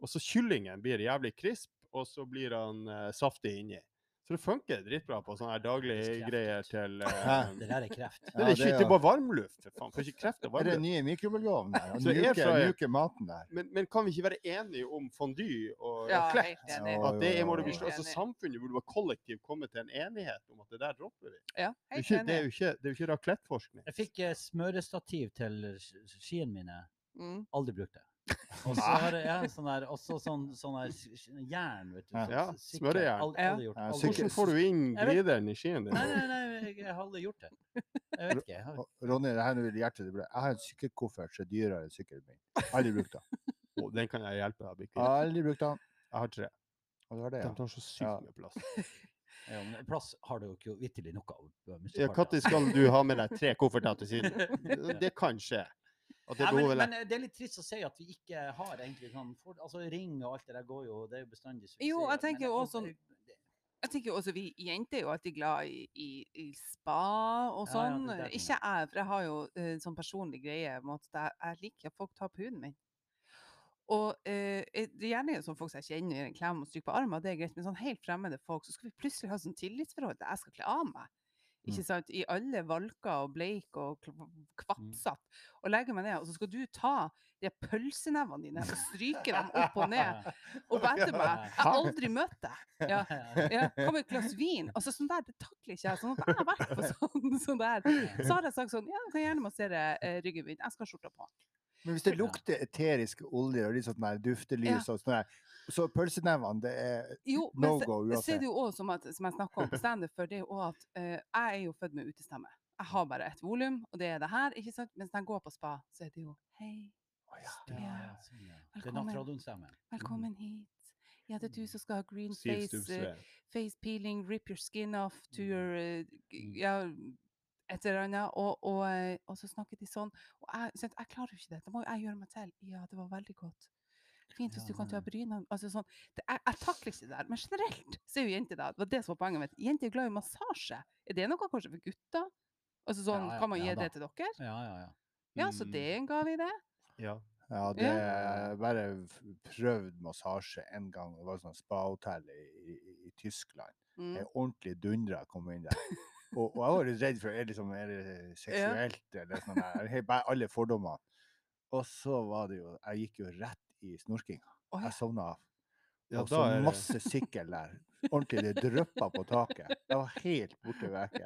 Og så kyllingen blir jævlig krisp, og så blir han uh, saftig inni. Så det funker dritbra på sånne her daglige greier til uh, Det der er kreft. Det er, ikke, bare varmluft, for faen. Får ikke kreft av varmluft. det er den nye mikrobølgeovnen der? Og nuke, airfryer- maten der. Men, men kan vi ikke være enige om fondy og Ja, enig. At det må det bli, slutt sl- altså, samfunnet burde være kollektivt komme til en enighet om at det der dropper vi. Ja, Det er, helt ikke, det er jo ikke, det er jo ikke raklettforskning. Jeg fikk eh, smørestativ til skiene mine. Mm. Aldri brukt det. Og så har jeg ja, sånn der, også sånn, sånn der jern, vet du. Ja. smørejern. Gjort. Ja, Aldri. Hvordan får du inn glideren i skien din? Nei, nei, nei, jeg har aldri gjort det. Jeg vet ikke. Jeg Ronny, det her vil hjertet ditt. Jeg har en sykkelkoffert som er dyrere enn sykkelen min. Aldri brukt den. Oh, den kan jeg hjelpe deg med. Aldri brukt den. Jeg har tre. Og det var det, De ja. tar så sykt mye plass. ja, men plass har du jo ikke vitterlig noe av. Når Ja. Skal du ha med deg tre kofferter til siden? Det kan skje. At det Ja, men, men eh, det er litt trist å si at vi ikke har egentlig sånn for, Altså ring og alt det der går jo, det er jo bestandig suksess. Jo, jeg tenker jo også sånn- Jeg tenker jo også Vi jenter er jo alltid glad i, i, i spa og Ja, ja, sånn. det er det ikke jeg, for jeg har jo en sånn personlig greie om at jeg, jeg liker at folk tar på huden min. Og eh, jeg- det er gjerne sånn folk som jeg kjenner, gir en klem og stryker på armen, det er greit, men sånn helt fremmede folk, så skal vi plutselig ha sånn tillitsforhold til jeg skal kle av meg. Ikke Mm. sant? I alle valker og bleik og kvapsete. Og legger meg ned, og så skal du ta de pølsenevene dine og stryke dem opp og ned. Og vente meg. Jeg har aldri møtt deg. Ja. Ja, kom med et glass vin. Altså, sånn der, det takler ikke jeg. Sånn at jeg har vært på sånn, sånn der. Så har jeg sagt sånn, ja, du kan gjerne massere eh, ryggen min. Jeg skal ha skjorta på. Men hvis det lukter eteriske oljer og litt sånn der ja. og sånn så pølsenevene, det er Jo, no men så, go så er uansett. det jo også som, som jeg snakka om på standup før, det er jo også at uh, jeg er jo født med utestemme. Jeg har bare ett volum, og det er det her, ikke sant? Mens når jeg går på spa, så er det jo hei, Ja, Ja. ja, sånn, ja. Velkommen. Velkommen hit. Ja, det er du som skal ha green face, uh, face peeling, rip your skin off to Mm. your uh, Mm. Ja, et eller annet. Og, og, og så snakker de sånn. Og jeg, jeg klarer jo ikke det. Da må jo jeg gjøre meg til. Ja, det var veldig godt. Fint hvis du kan ta brynene altså sånn, det, jeg, jeg takler ikke det der. Men generelt så er jo jenter da, det var det som var poenget mitt. Jenter er glad i massasje. Er det noe kanskje for gutter? Altså sånn, Kan man gi det til dere? Ja, ja, ja. Ja, så det er en gave i det. Ja. Ja, det er bare prøvd massasje en gang. Det var sånn spahotell i, i, i Tyskland. Mm. Jeg ordentlig dundra kom inn der. Og, og jeg var litt redd for er, liksom, er det seksuelt eller sånn der. Bare alle fordommene. Og så var det jo Jeg gikk jo rett i snorkinga. Ja. Jeg sovna av. Ja, og så er det- masse sykkel der. Ordentlig, det dryppa på taket. Jeg var helt borte vekk.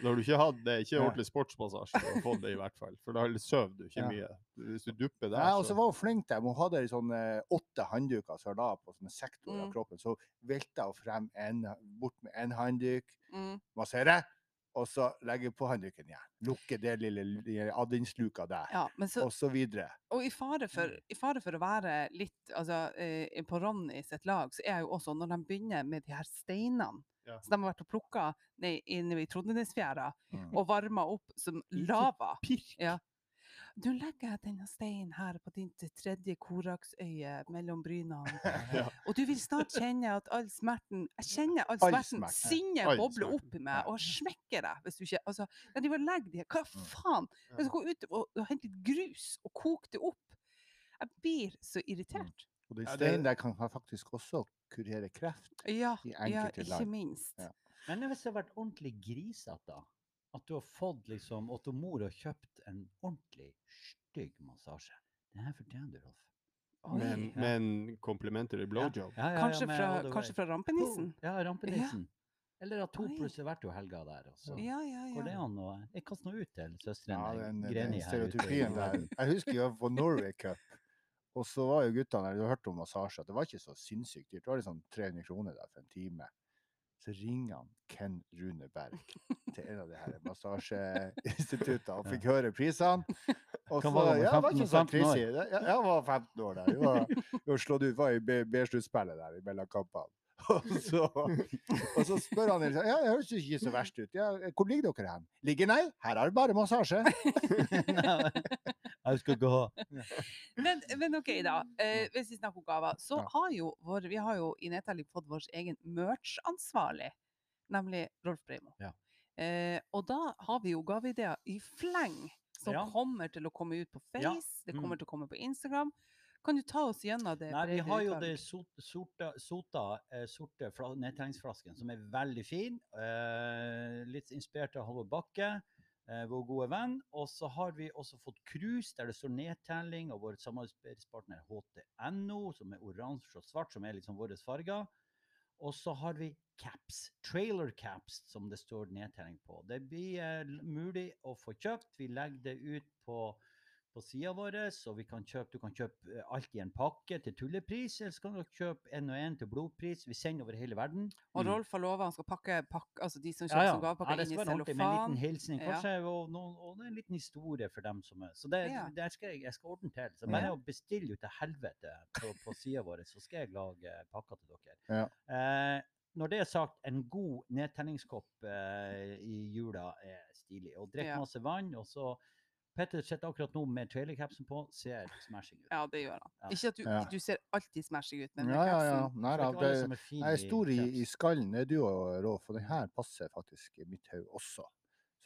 Da har du ikke hatt det, ikke ordentlig sportsmassasje, å få fått det i hvert fall. For da sover du ikke Ja. mye. Hvis du dupper der, Nei, og så var hun flink der. Hun hadde sånn eh, åtte håndduker som hun la på sånne sektorer av Mm. kroppen. Så velta hun frem en, bort med en håndduk, Mm. massere, og så legge på håndduken igjen. Lukke det lille lille adinnsluka der, Ja, så, og så videre. Og i fare for, i fare for å være litt altså, eh, på Ronny sitt lag, så er jo også når de begynner med de her steinene Ja. Så de har vært og plukka inne i Trondenesfjæra Mm. og varma opp som lava. pirk. Ja. Nå legger jeg denne steinen her på din tredje koraksøye mellom brynene. Ja. Og du vil snart kjenne at all smerten Jeg kjenner all All smerten. smerten. Sinnet bobler opp i meg og smekker deg hvis du ikke Altså, jeg driver og legger de her Hva Mm. faen? Jeg skal gå ut og, og hente litt grus og koke det opp. Jeg blir så irritert. Og den steinen der kan faktisk også kurere kreft. Ja, I ja ikke land. minst. Ja. Men hvis det har vært ordentlig grisete, da? At du har fått liksom, Otto mor har kjøpt en ordentlig stygg massasje. Det her fortjener du, Rolf. Oi. Men, ja. men komplimenter i blowjob. Ja, ja, ja, kanskje, fra, kanskje fra rampenissen? Ja, rampenissen. Eller at to pluss er har vært jo helga der. Og Ja, Ja, ja, går det ja. an å Jeg kaster noe ut til Ja, søstrene den, den Greni her stereotypien der. Jeg husker jo på Norway Cup, og så var jo guttene der, du har hørt om massasje, det var ikke så sinnssykt dyrt. Det var liksom 300 kroner der for en time. Så ringer han Ken Rune Berg til en av de her massasjeinstituttene og fikk høre prisene. Og så, ja, det var ikke så 15 år? crazy. Ja, jeg var 15 år der. Vi var, vi var i B-sluttspillet der mellom kampene. Og så, og så spør han liksom, ja, det høres ikke så verst ut. Ja, hvor ligger dere hen? Ligger nei, her er det bare massasje. Jeg skal ikke ha Men, men OK, da. Eh, hvis vi snakker om gaver, så Ja. har jo vår, vi har jo i Netthelg fått vår egen merch-ansvarlig, nemlig Rolf Breimo. Ja. Eh, og da har vi jo gaveideer i fleng, som Ja. kommer til å komme ut på Face, Ja, det mm. kommer til å komme på Instagram. Kan du ta oss gjennom det? Nei, vi har jo det sorte, sorte, eh, sorte fla- som er veldig fin. Eh, litt inspirert av Halvor Bakke, eh, vår gode venn. Og så har vi også fått krus der det står nedtelling, og vår samarbeidspartner HTNO, som er oransje og svart, som er liksom våre farger. Og så har vi caps, trailer caps, som det står nedtelling på. Det blir eh, mulig å få kjøpt. Vi legger det ut på på sida vår, så vi kan kjøpe, du kan kjøpe eh, alt i en pakke til tullepris, eller så kan du kjøpe en og en til blodpris. Vi sender over hele verden. Og Mm. Rolf har lova han skal pakke, pakke altså de som Ja, kjøper ja. som gavepakke ja, det inn i skal være ordentlig med en liten hilsen Ja. kanskje, og, noen, og det en liten historie for dem som er Så det, Ja. det skal jeg, jeg skal ordne til. Så bare Ja. å bestille ut til helvete på, på sida vår, så skal jeg lage pakker til dere. Ja. Eh, når det er sagt, en god nedtenningskopp eh, i jula er stilig. Og drikk Ja. masse vann, og så Petter sitter akkurat nå med trailercapsen på, ser smashing ut. Ja, det gjør han. Ja. Ikke at du, Ja. du ser alltid smashing ut, men med Ja, ja, ja. Nei, ja, det, er jeg er stor i, i skallen, det er du og Rolf, og den her passer faktisk i mitt hode også.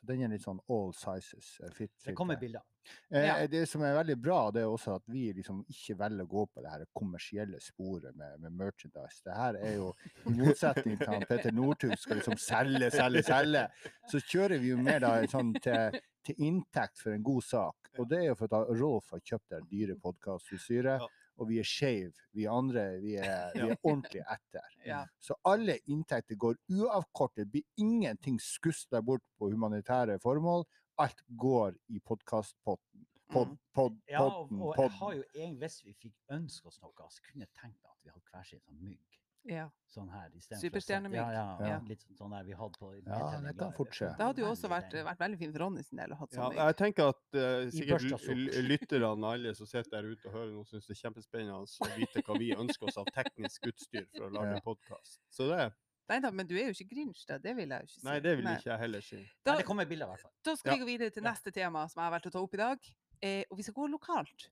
Så den er litt sånn all sizes. Fit, Fit, Det kommer bilder. Eh, Ja. Det som er veldig bra, det er også at vi liksom ikke velger å gå på det her kommersielle sporet med, med merchandise. Det her er jo, i motsetning til at Petter Northug skal liksom selge, selge, selge, så kjører vi jo mer da sånn til, til inntekt for en god sak. Og det er jo for at Rolf har kjøpt det dyre podkastutstyret, Ja. og vi er skeive. Vi andre, vi er, vi er ordentlig etter. Ja. Så alle inntekter går uavkortet. Blir ingenting skusla bort på humanitære formål. Alt går i podkastpotten. Pod, Mm. pod, Ja, og, og jeg har jo egentlig, hvis vi fikk ønske oss noe, så kunne jeg tenkt meg at vi hadde hver sin sånn mygg. Ja. Sånn her. Superstjernemygg. Ja, ja, Ja. Litt sånn der vi hadde på Ja, det kan fort skje. Det hadde jo også vært, vært veldig fint for Ronny sin del å ha Ja, sånn. jeg tenker at uh, sikkert lytterne, alle som sitter der ute og hører nå, syns det er kjempespennende å vite hva vi ønsker oss av teknisk utstyr for å lage Ja. podkast. Så det Nei da, men du er jo ikke Grinch, da. Det vil jeg jo ikke si. Nei, det vil Nei. ikke jeg heller si. Da, Nei, det kommer bilder, i hvert fall. da skal Ja. vi gå videre til Ja. neste tema som jeg har valgt å ta opp i dag. Eh, og vi skal gå lokalt.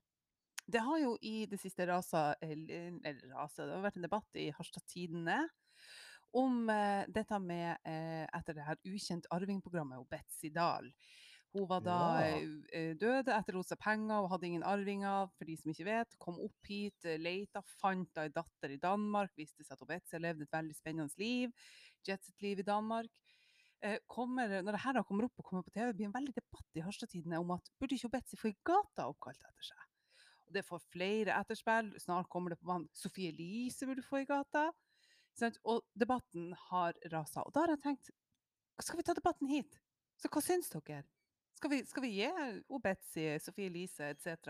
Det har jo i det siste rasa, eller, eller rasa, det har vært en debatt i Harstad Tidende om eh, dette med eh, etter det her Ukjent arvingprogrammet, Betzy Dahl. Hun var da Ja. eh, eh, død, etterlot seg penger og hadde ingen arvinger, for de som ikke vet. Kom opp hit, eh, leita, fant ei datter i Danmark. Viste seg at Betzy har levd et veldig spennende liv. Jetset-liv i Danmark. Kommer, når det her kommer opp og kommer på TV, blir en veldig debatt i Harstad-tidene om at burde ikke Betzy få ei gata oppkalt etter seg? Det får flere etterspill. Snart kommer det på banen. Sofie Elise burde få i gata. Og debatten har rasa. Og da har jeg tenkt, skal vi ta debatten hit? Så hva syns dere? Skal vi, skal vi gi o Betzy, Sofie Elise etc.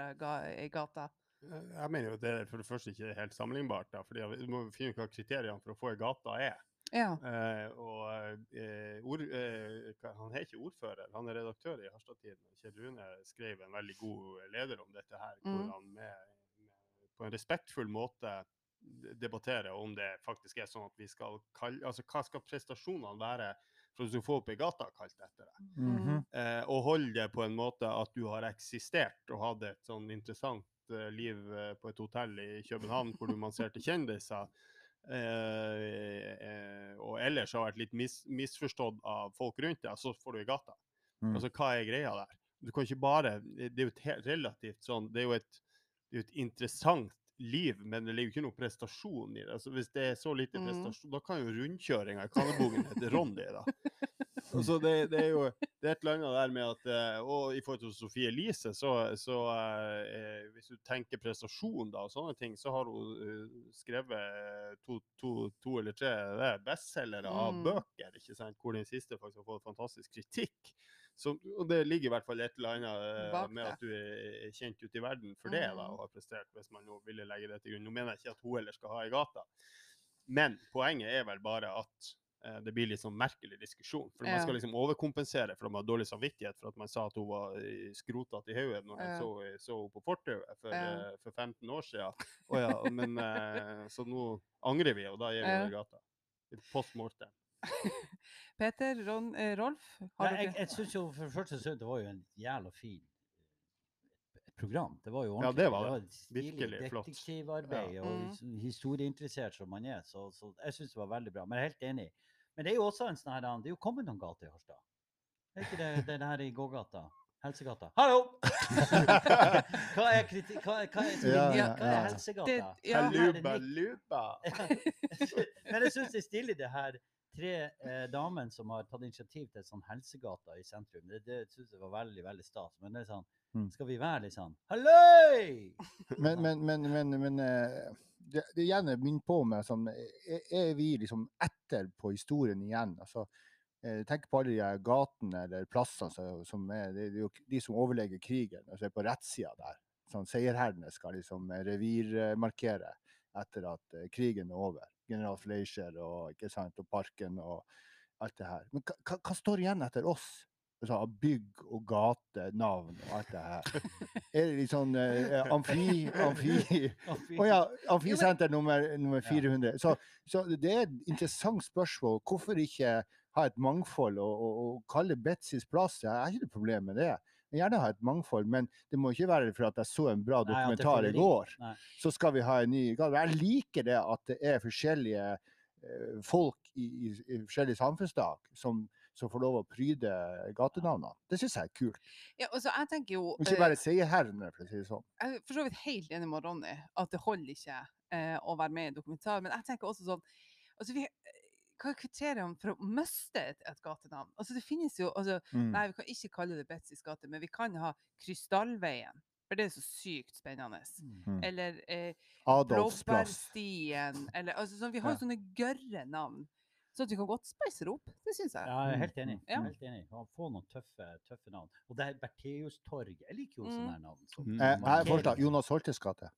Ei gata? Jeg jeg mener jo at det for det første ikke helt sammenlignbart. Da, fordi Vi må finne ut hva kriteriene for å få i gata er. Ja. Eh, og eh, ord, eh, Han er ikke ordfører, han er redaktør i Harstad-tiden. Kjell Rune skrev en veldig god leder om dette her, hvor Mhm. han med, med, på en respektfull måte debatterer om det faktisk er sånn at vi skal kalle Altså hva skal prestasjonene være for å få opp ei gata kalt etter deg? Mhm. eh, og holde det på en måte at du har eksistert og hatt et sånn interessant eh, liv eh, på et hotell i København hvor du manserte kjendiser, eh, eh, og ellers har vært litt mis, misforstått av folk rundt deg, så får du i gata. Mm. Altså, hva er greia der? Du kan ikke bare Det er jo et helt relativt sånn Det er jo et, det er et interessant liv, men det ligger jo ikke noe prestasjon i det. Altså, hvis det er så lite prestasjon, prestasjon, da kan jo rundkjøringa i Kannebogen hete Ronny, da. Altså, det, det er jo det er et eller annet der med at eh, Og i forhold til Sofie Elise, så, så eh, Hvis du tenker prestasjon da, og sånne ting, så har hun eh, skrevet to, to, to eller tre er bestselgere av Mm. bøker, ikke sant? hvor den siste faktisk har fått fantastisk kritikk. Så, og det ligger i hvert fall et eller annet eh, Bak med at du er kjent ute i verden for det, da, Mm. og har prestert, hvis man nå ville legge det til grunn. Nå mener jeg ikke at hun heller skal ha i gata, men poenget er vel bare at eh, det blir litt sånn merkelig diskusjon. For Ja. man skal liksom overkompensere for at man har dårlig samvittighet for at man sa at hun var eh, skrotete i hodet når Ja. så, så henne på fortauet for, Ja. eh, for 15 år siden. Og ja, men eh, så nå angrer vi, og da gir vi Ja. henne i gata. Post mortem. Peter, Ron, eh, Rolf? Har Nei, jeg, jeg synes jo for det første så det var jo en jævla fin program. Det var jo Ja, ordentlig. det var det. et stilig Virkelig flott. detektivarbeid, Ja. og Mm. historieinteressert som man er. Så, så jeg syns det var veldig bra. Men jeg er helt enig. Men det er jo også en sånn her Det er jo kommet noen gater i Harstad. Er ikke det den her i gågata? Helsegata. Hallo! hva er kriti... Hva, er- hva, er, Ja, hva er ja. Helsegata? Det- ja. Her er det Luba, luba. Men jeg syns det er stilig, det her tre eh, damene som har tatt initiativ til sånn helsegata i sentrum. Det, det syns jeg var veldig veldig stas. Men det er sånn, Mm. skal vi være litt sånn Halløy! Men, men, men, men, men eh, det, det gjerne minner på meg sånn er, er vi liksom etter på historien igjen? Altså, eh, tenk på alle de gatene eller plassene som, som er det er jo de som overlever krigen. altså er på rettsida der. Sånn, Seierherdene skal liksom revirmarkere etter at krigen er over. General Fleischer og, sant, og Parken og alt det her. Men hva, står igjen etter oss? Altså, av bygg og gate, navn og alt det her. Er det litt sånn eh, amfi, amfi oh, ja, amfisenter nummer, nummer 400. Så, så det er et interessant spørsmål. Hvorfor ikke ha et mangfold og, og, og kalle Betsys plass? Jeg har ikke noe problem med det. Gjerne ha et mangfold, men det må ikke være for at jeg så en bra Nei, dokumentar i går. Nei. Så skal vi ha en ny. Jeg liker det at det er forskjellige eh, folk i, i, i forskjellige samfunnsdag som, som får lov å pryde gatenavnene. Det syns jeg er kult. Ja, altså, jeg tenker jo Ikke eh, bare seierherrene, for å si det sånn. Jeg er for så vidt helt enig med Ronny at det holder ikke eh, å være med i dokumentar. Men jeg tenker også sånn altså vi, Hva er kriteriene for å miste et, et gatenavn? Altså det finnes jo altså, Mm. Nei, vi kan ikke kalle det Betzys gate, men vi kan ha Krystallveien. For det er så sykt spennende. Mm. Eller eh. Blåbærstien. Eller, altså, sånn, vi har Ja. sånne gørre navn. Så du kan godt spice det opp. Det syns jeg. Ja, jeg er helt enig. Mm. Ja. Helt enig. Han får noen tøffe, tøffe navn. Og det er Bertheus-torg. Jeg liker jo Mm. sånne navn. som Mm. Jeg har forslag. Jonas Holtes gate.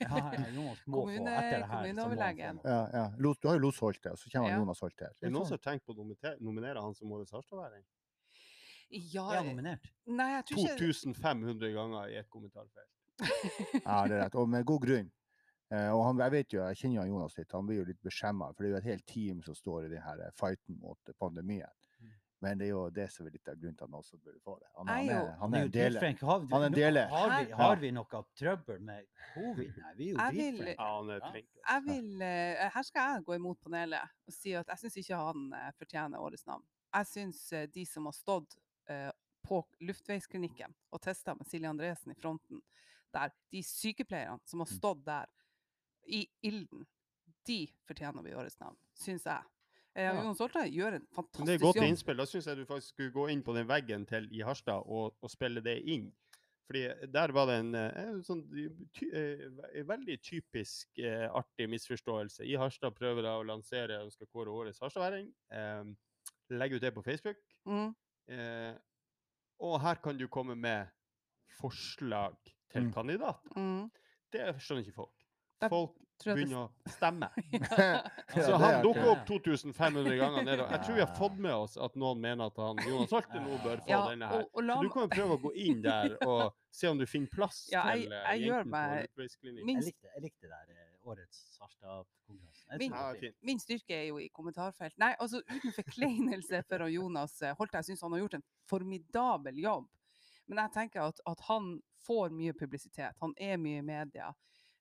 Ja, ja, Jonas må få. Etter det her, få kommuneoverlegen. Ja, ja. Du har jo Los Holte, og så kommer Ja. Jonas Holte. Er det noen som har tenkt på å nominere han som årets Harstadværing? Ja, Er han nominert? nei, jeg tror ikke 2500 ganger i et kommentarfelt. Ja, det er rett. Og med god grunn. Eh, og han, jeg vet jo, jeg kjenner jo Jonas litt, han blir jo litt beskjemma, for det er jo et helt team som står i den her eh, fighten mot pandemien. Mm. Men det er jo det som er litt av grunnen til at han også burde få det. Han, han, er er, han er en deler. Har, vi- Han er en deler. Har vi, har vi noe trøbbel med covid? Nei, vi er jo Jeg vil- dritflinke. Ja. Jeg vil, eh, her skal jeg gå imot panelet og si at jeg syns ikke han fortjener årets navn. Jeg syns de som har stått eh, på luftveisklinikken og testa med Silje Andresen i fronten der, de sykepleierne som har Mm. stått der i ilden, de fortjener vi årets navn, syns jeg. Eh, Ja. Jon Soltvedt gjør en fantastisk jobb. det er godt jobb. innspill. Da syns jeg du faktisk skulle gå inn på den veggen til i Harstad og, og spille det inn. Fordi der var det en, eh, en sånn ty, eh, veldig typisk eh, artig misforståelse. I Harstad prøver jeg å lansere og skal kåre årets harstadværing. Eh, Legg ut det på Facebook. Mm. Eh, og her kan du komme med forslag til Mm. kandidater. Mm. Det skjønner ikke folk. Folk begynner å stemme. Ja, Så han er dukker opp 2500 ganger ned. Jeg tror vi har fått med oss at noen mener at han Jonas Holte nå bør få Ja, denne her. og, og la, Så du kan jo prøve å gå inn der og se om du finner plass Ja, jeg- til jenten jeg på min, Jeg likte, jeg likte det der eh, årets Harstad-konkurransen. Jeg Min- min styrke er jo i kommentarfelt. Nei, altså uten forkleinelse for Jonas eh, Holte, jeg syns han har gjort en formidabel jobb. Men jeg tenker at, at han får mye publisitet. Han er mye i media.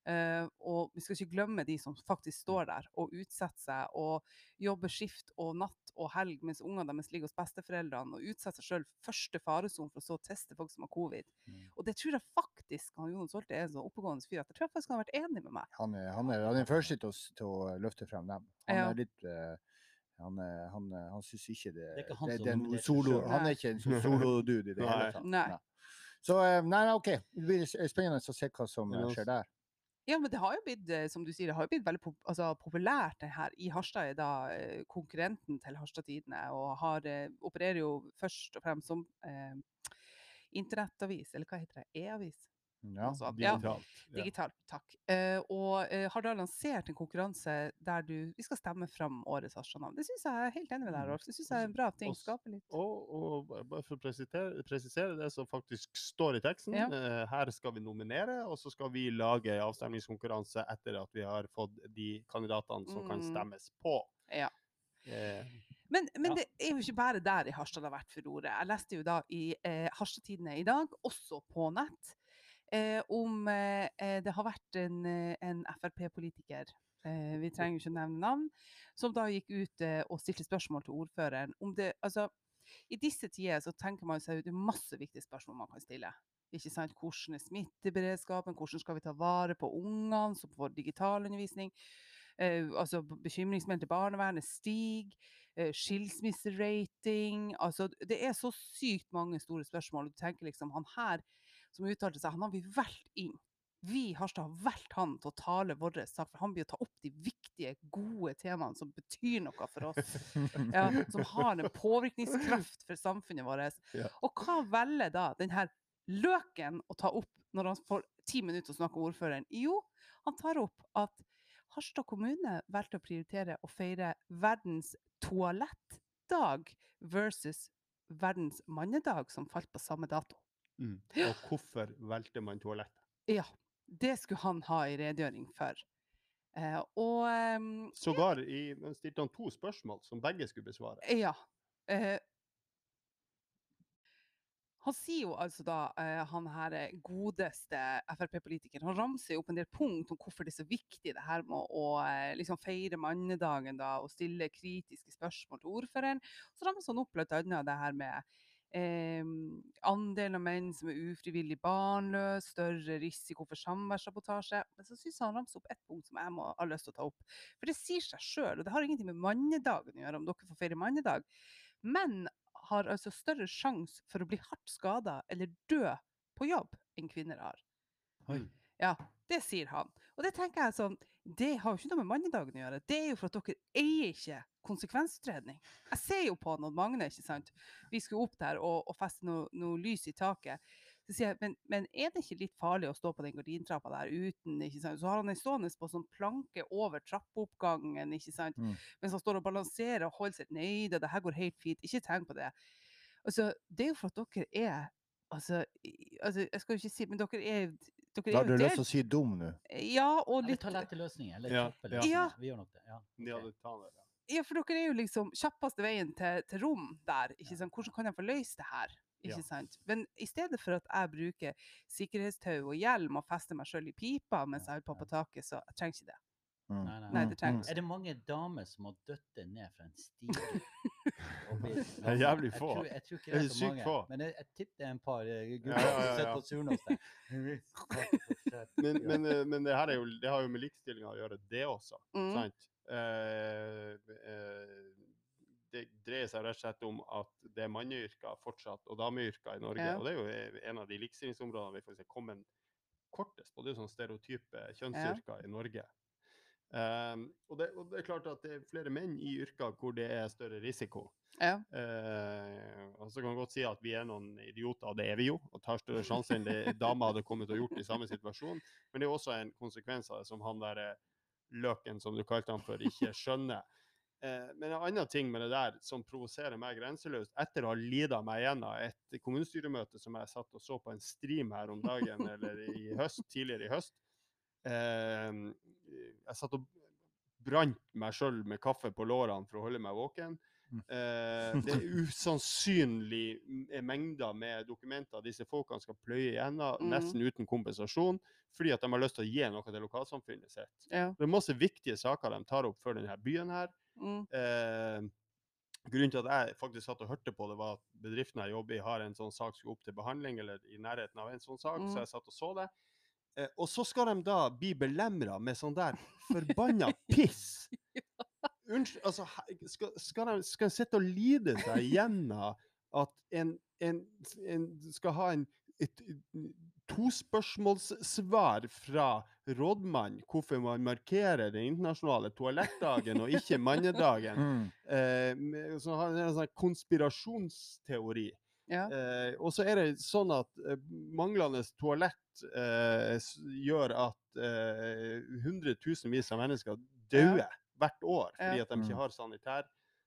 Eh, og vi skal ikke glemme de som faktisk står der og utsetter seg og jobber skift og natt og helg mens ungene deres ligger hos besteforeldrene og utsetter seg sjøl første faresone for å så teste folk som har covid. Mm. Og det tror jeg faktisk han Jonas Holte er en så oppegående fyr at jeg tror jeg faktisk han har vært enig med meg. Han er, han er, han er den første til å, til å løfte frem dem. Han Ja. er litt uh, han, han, er- han syns ikke det, Det er ikke han det, det er noe solo. Han er ikke en sånn solodude i det hele Nei. tatt. Nei. Så eh, nei, nei, OK. Det blir spennende å se hva som eh, skjer der. Ja, men det har jo blitt, eh, som du sier, det har jo blitt veldig pop altså, populært det her. I Harstad er da eh, konkurrenten til Harstad Tidende, og har, eh, opererer jo først og fremst som eh, internettavis, eller hva heter det, e-avis? Ja. Sånt. Ja, Digitalt. Ja. digitalt, takk. Uh, og uh, har da lansert en konkurranse der du, vi skal stemme fram årets Harstad-navn. Det syns jeg er helt enig med deg, Mm. Rolf. Det syns jeg er en bra ting. Skaper litt Og, og ba- bare for å presisere, presisere det som faktisk står i teksten. Ja. uh, her skal vi nominere, og så skal vi lage en avstemningskonkurranse etter at vi har fått de kandidatene som kan Mm. stemmes på. Ja. Eh, Men, men Ja. det er jo ikke bare der i Harstad det har vært furore. Jeg leste jo da i eh, Harstad-tidene i dag, også på nett, eh, om eh, eh, det har vært en, eh, en Frp-politiker, eh, vi trenger ikke ikke nevne navn, som da gikk ut eh, og stilte spørsmål til ordføreren om det Altså, i disse tider så tenker man seg ut det er masse viktige spørsmål man kan stille. Ikke sant? Hvordan er smitteberedskapen? Hvordan skal vi ta vare på ungene som får digitalundervisning? Eh, altså bekymringsmeldte barnevernet stiger. Eh, skilsmisserating. Altså, det er så sykt mange store spørsmål. Du tenker liksom, han her som uttalte seg, han har vi valgt inn. Vi Harstad har valgt han til å tale vår sak, for han blir å ta opp de viktige, gode temaene som betyr noe for oss. Ja, som har en påvirkningskraft for samfunnet vårt. Ja. Og hva velger da denne løken å ta opp når han får ti minutter å snakke med ordføreren? Jo, han tar opp at Harstad kommune valgte å prioritere å feire verdens toalettdag versus verdens mannedag, som falt på samme dato. Mm. Og hvorfor valgte man toalettet? Ja, det skulle han ha i redegjøring for. Eh, og um, Sågar i- stilte han to spørsmål som begge skulle besvare. Ja. Eh, Han sier jo altså da, eh, han her godeste Frp-politikeren, han ramser jo opp en del punkt om hvorfor det er så viktig det her med å eh, liksom feire mannedagen da, og stille kritiske spørsmål til ordføreren. Så ramser han opp annet det her med eh, andelen av menn som er ufrivillig barnløse, større risiko for samværssabotasje. Men så syns han ramser opp ett punkt som jeg må ha lyst til å ta opp. For det sier seg sjøl, og det har ingenting med mannedagen å gjøre, om dere får feire mannedag. Menn har altså større sjanse for å bli hardt skada eller dø på jobb enn kvinner har. Oi. Ja, det sier han. Og det tenker jeg sånn, det har jo ikke noe med mannedagen å gjøre. Det er jo for at dere eier ikke konsekvensutredning. Jeg ser jo på Odd Magne, ikke sant. Vi skulle opp der og, og feste noe, noe lys i taket. Så sier jeg, men, men er det ikke litt farlig å stå på den gardintrappa der uten, ikke sant. Så har han den stående på sånn planke over trappeoppgangen, ikke sant. Mm. Mens han står og balanserer og holder seg Nei da, det her går helt fint. Ikke tenk på det. Altså, det er jo for at dere er Altså, altså jeg skal jo ikke si Men dere er, dere Da har du lyst til å si dum nå. Ja, og Ja, vi litt tar lette løsninger. Eller Ja. kjappe Ja. løsninger. Ja. Vi gjør nok det. Ja. ok. det, ja. Ja, for dere er jo liksom kjappeste veien til, til rom der. ikke sant? Hvordan kan jeg få løst det her? Ikke Ja. sant? Men i stedet for at jeg bruker sikkerhetstau og hjelm og fester meg sjøl i pipa mens jeg holder på på taket, så jeg trenger ikke det. Mm. Nei, nei. Nei, det trengs. Er det mange damer som har dødd ned fra en stige? og Det er jævlig Jeg få. tror, jeg tror ikke Det det er så mange. få. Men jeg, jeg tipper det er en par uh, gutter Ja, ja, som ja, sitter ja. på Surnadal der. Men, men, eh, men det her er jo, det har jo med likestillinga å gjøre, det også. Mm. Sant? Eh, eh, det dreier seg rett og slett om at det er manneyrker fortsatt, og dameyrker i Norge. Ja. Og det er jo eh, en av de likestillingsområdene vi faktisk er kommet kortest på. Det er jo sånn stereotype kjønnsyrker i Norge. Um, og, det, og det er klart at det er flere menn i yrker hvor det er større risiko. Ja. Uh, og så kan man godt si at vi er noen idioter, og det er vi jo, og tar større sjanser enn det dama hadde kommet og gjort i samme situasjon. Men det er også en konsekvens av det som han der løken, som du kalte han for, ikke skjønner. Uh, men en annen ting med det der som provoserer meg grenseløst, etter å ha lida meg gjennom et kommunestyremøte som jeg satt og så på en stream her om dagen, eller i høst, tidligere i høst eh, Jeg satt og brant meg sjøl med kaffe på lårene for å holde meg våken. Mm. Eh, det er usannsynlig mengder med dokumenter disse folkene skal pløye igjennom, Mm. nesten uten kompensasjon, fordi at de har lyst til å gi noe til lokalsamfunnet sitt. Ja. Det er masse viktige saker de tar opp for denne byen her. Mm. Eh, grunnen til at jeg faktisk satt og hørte på det, var at bedriften jeg jobber i, har en sånn sak som skal opp til behandling, eller i nærheten av en sånn sak, Mm. så jeg satt og så det. Eh, og så skal de da bli belemra med sånn der forbanna piss! Unnskyld, altså skal, skal, de, skal de sitte og lide seg gjennom at en, en, en skal ha en et, tospørsmålssvar fra rådmann hvorfor man markerer den internasjonale toalettdagen og ikke mannedagen. Mm. Eh, så har en sånn konspirasjonsteori. Ja. Eh, og så er det sånn at eh, manglende toalett gjør at eh, hundretusenvis av mennesker dør hvert år fordi Ja. at de ikke Mm. har sanitær.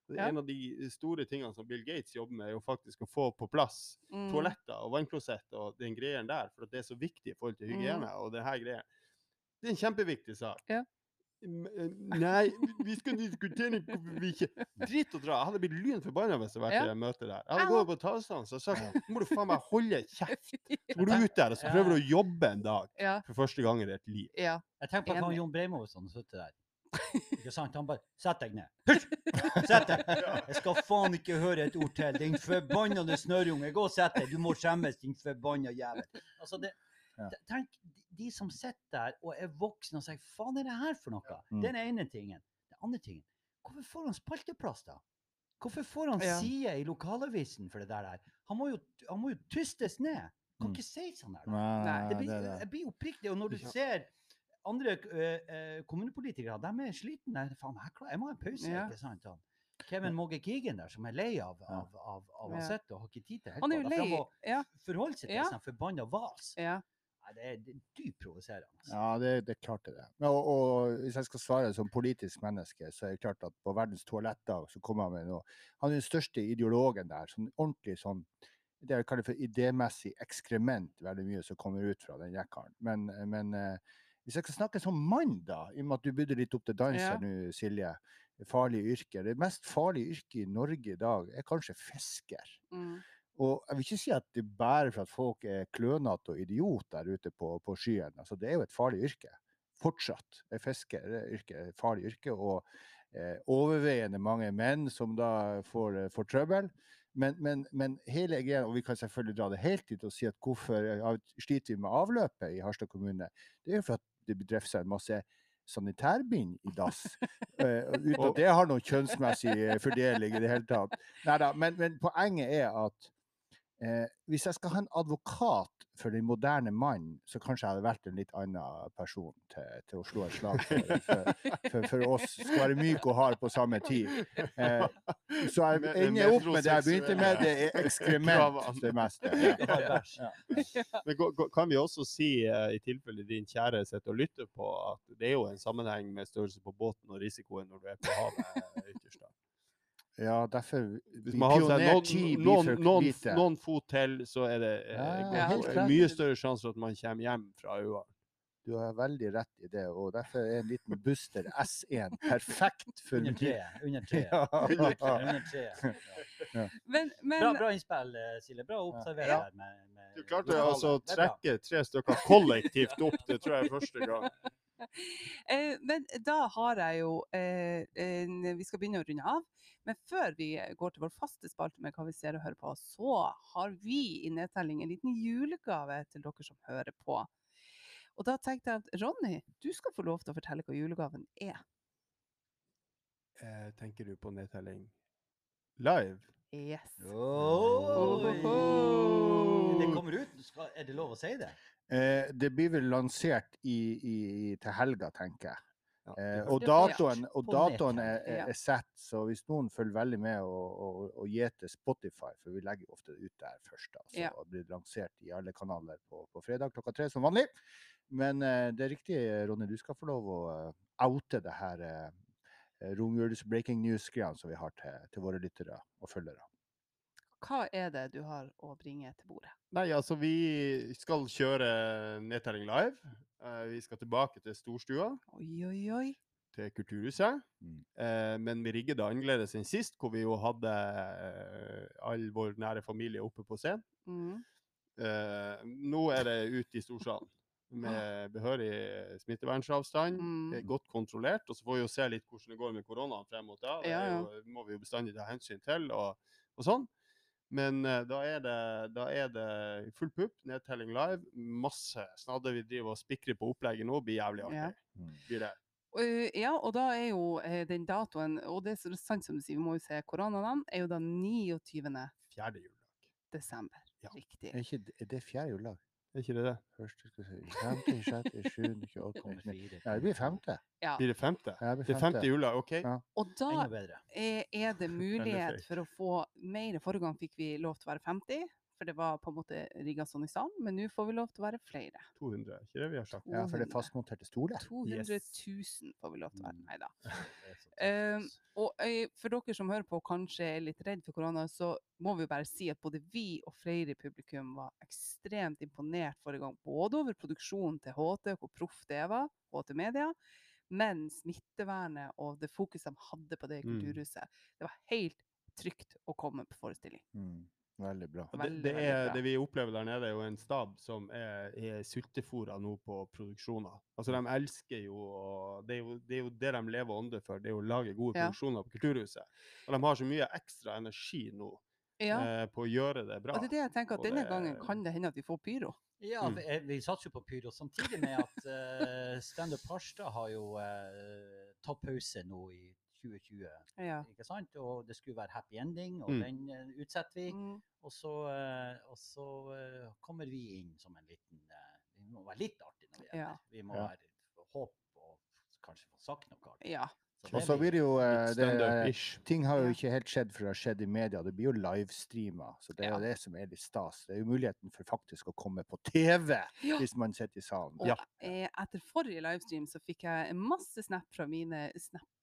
Det Ja. En av de store tingene som Bill Gates jobber med, er jo faktisk å få på plass Mm. toaletter og vannklosett og den greien der, for at det er så viktig i forhold til hygiene. og det her greia. Det er en kjempeviktig sak. Mm. Ja. Eh, Nei, vi skal diskutere hvorfor vi ikke Drit og dra. Jeg hadde blitt lyn forbanna hvis jeg hadde vært Ja. i det møtet der. Jeg hadde gått på talsstand og sagt Ja. nå må du faen meg holde kjeft. Så går du ut der og så prøver du å jobbe en dag Ja. for første gang i ditt liv. ja. Jeg tenker på hva. Jon Breimo hvis han sitter der. Ikke sant? Han bare Sett deg ned. Hysj! Sett deg! Jeg skal faen ikke høre et ord til. Din forbannede snørrunge. Gå og sett deg. Du må skjemmes, din forbanna jævel. Altså, det, Ja. Tenk de, som sitter der og er voksne og sier faen er det her for noe? Mm. Det den ene tingen. Den andre tingen. Hvorfor får han spalteplass, da? Hvorfor får han Ja. side i lokalavisen for det der? der? Han må jo, han må jo tystes ned. Kan Mm. ikke si sånn der. da. Nei, Det det blir, det. jeg blir oppriktig. Og når du ser andre eh, eh, kommunepolitikere, de er slitne. Faen, jeg, klar, jeg må ha en pause, Ja. ikke sant? Han. Kevin Mogge Kigen der, som er lei av, av, av, Ja. og har ikke tid til Han er jo lei. Han må forholde seg til Ja. sånn forbanna vas. ja. Det er, dypt provoserende. altså. Ja, det, det er klart det er det. Og, og hvis jeg skal svare som politisk menneske, så er det klart at på verdens toalettdag så kommer han med noe. Han er den største ideologen der. Sånn ordentlig sånn Det jeg kaller for idémessig ekskrement, veldig mye som kommer ut fra den jekkeren. Men, men eh, hvis jeg skal snakke som mann, da, i og med at du bydde litt opp til dans Ja. nå, Silje. Farlige yrker. Det mest farlige yrket i Norge i dag er kanskje fisker. Mm. Og jeg vil ikke si at det bærer for at folk er klønete og idiot der ute på, på skyen. Altså, det er jo et farlig yrke. Fortsatt. er Fiskeryrket er et farlig yrke. Og eh, overveiende mange menn som da får, eh, får trøbbel. Men, men, men hele greia, og vi kan selvfølgelig dra det helt dit og si at hvorfor eh, sliter vi med avløpet i Harstad kommune, det er jo for at det bedrifter seg en masse sanitærbind i dass. Uh, uten at det har noen kjønnsmessig fordeling i det hele tatt. Neida, men, men poenget er at eh, hvis jeg skal ha en advokat for den moderne mannen, så kanskje jeg hadde vært en litt annen person til, til å slå et slag for, for, for, for oss. Skal være myk og hard på samme tid. Eh, så jeg ender opp med det jeg begynte med, det er ekskrement det meste. Ja. Men kan vi også si, eh, i tilfelle din kjære sitter og lytter på, at det er jo en sammenheng med størrelse på båten og risikoen når du er på havet eh, ytterst. Ja, derfor Hvis man har seg noen, blir noen, for noen, lite. noen fot til, så er det ja, Ja, ja, eh, klart. mye større sjanse for at man kommer hjem fra øya. Du har veldig rett i det, og derfor er en liten Buster S1 perfekt for Under treet. Under treet. Ja. Under treet. Ja. Men, men Bra, bra innspill, eh, Silje. Bra å observere Ja. Med, med Du klarte altså å bra. trekke tre stykker kollektivt opp, det tror jeg er første gang. Eh, men da har jeg jo eh, Vi skal begynne å runde av. Men før vi går til vår faste spalte med hva vi ser og hører på, så har vi i nedtelling en liten julegave til dere som hører på. Og da tenkte jeg at Ronny, du skal få lov til å fortelle hva julegaven er. Eh, tenker du på nedtelling live? Yes. Oi. Det kommer ut. Skal, er det lov å si det? Eh, det blir vel lansert i, i, i, til helga, tenker jeg. Ja, Eh, og datoen, og datoen er, er, er satt, så hvis noen følger veldig med og, og, og gjeter Spotify, for vi legger ofte ut der først, altså, ja. og blir lansert i alle kanaler på, på fredag klokka tre som vanlig. Men eh, det er riktig, Ronny, du skal få lov å eh, oute det her eh, romjuls breaking news-greiene som vi har til, til våre lyttere og følgere. Hva er det du har å bringe til bordet? Nei, altså vi skal kjøre nedtelling live. Eh, vi skal tilbake til storstua, Oi, oi, oi. til Kulturhuset. Mm. Eh, men vi rigger det annerledes enn sist, hvor vi jo hadde eh, all vår nære familie oppe på scenen. Mm. Eh, nå er det ute i storsalen med behørig smittevernavstand. Er Mm. godt kontrollert. Og så får vi jo se litt hvordan det går med koronaen frem mot da. Det Ja, ja. jo, må vi jo bestandig ta hensyn til og, og sånn. Men eh, da, er det, da er det full pupp, nedtelling live. Masse snadder vi driver og spikrer på opplegget nå. Blir jævlig artig. Ja. Mm. Blir det. Eh, ja, og da er jo eh, den datoen, og det er så sant som du sier, vi må jo se koronaen, er jo da 29. Fjerde juledag. desember. Ja. Riktig. Er, ikke, er det fjerde juledag? Er ikke det det? Første, skal vi se, femte, sjette, sjuende, Kommer. Ja, det blir femte. Ja. Blir det femte? Ja, det Det er femte jula, OK? Ja. Og da er, er det mulighet for å få mer. Forrige gang fikk vi lov til å være 50, for det var på en måte rigga sånn i salen. Men nå får vi lov til å være flere. 200, er ikke det vi har sagt? Ja, for det er 200. fastmonterte stoler. 200 000 får vi lov til å være. Mm. Nei da. Tøft. Og for dere som hører på og kanskje er litt redd for korona, så må vi bare si at både vi og flere i publikum var ekstremt imponert forrige gang. Både over produksjonen til HT, hvor proff det var, HT Media, men smittevernet og det fokuset de hadde på det i Mm. Kulturhuset. Det var helt trygt å komme på forestilling. Mm. Veldig bra. Og det, det, er, det vi opplever der nede, er jo en stab som er, er sultefòra nå på produksjoner. Altså, de elsker jo det, er jo det er jo det de lever og ånder for, det er å lage gode Ja. produksjoner på Kulturhuset. Og de har så mye ekstra energi nå Ja, eh, på å gjøre det bra. og det er det jeg tenker at denne det- gangen kan det hende at vi får pyro. Ja, Mm. vi, eh, vi satser jo på pyro. Samtidig med at uh, Standup Harstad har jo uh, tatt pause nå i 2020. Ja. ikke sant? Og det skulle være happy ending, og Mm. den eh, utsetter vi. Mm. Og så, eh, og så eh, kommer vi inn som en liten Vi må være litt artig når vi er Ja. der. Vi må Ja. være håp og kanskje få sagt noe artig. ja. Og så blir det jo det, Ting har jo ikke helt skjedd for det har skjedd i media. Det blir jo livestreama. Så det er Ja. jo det som er litt stas. Det er jo muligheten for faktisk å komme på TV Ja. hvis man sitter i salen. Og Ja. eh, etter forrige livestream så fikk jeg masse snap fra mine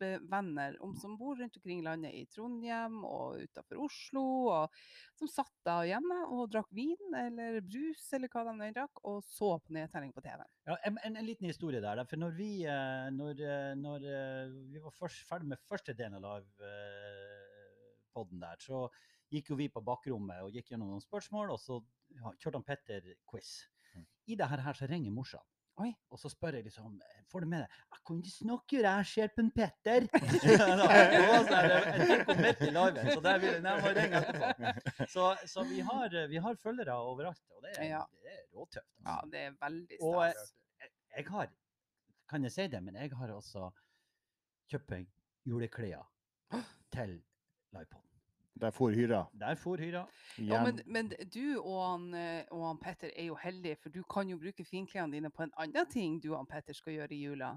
snappevenner om som bor rundt omkring i landet, i Trondheim og utenfor Oslo, og som satt da hjemme og drakk vin eller brus eller hva de nå drakk, og så på nedtelling på TV. Ja, en, en, en liten historie der. For når vi, eh, når, eh, når eh, vi var først, ferdig med første delen av live-podden der, så gikk jo vi på bakrommet og gikk gjennom noen spørsmål, og så kjørte han Petter quiz. Mm. I det her, her så ringer morsan. Oi. Og så spør jeg liksom Får du med deg Jeg kan ikke snakke, jeg ser på en Petter. jeg på midt i liven, så der vil jeg ringe etterpå. Så, så vi, har, vi har følgere overalt, og det er, Ja. det er råtøft. Ja, Altså. det er veldig Og jeg, jeg har Kan jeg si det, men jeg har også kjøpt juleklær til livepoden. Der for hyra. Der for hyra. Ja, men, men du og han, eh, og han Petter er jo heldige, for du kan jo bruke finklærne dine på en annen ting du og han Petter skal gjøre i jula.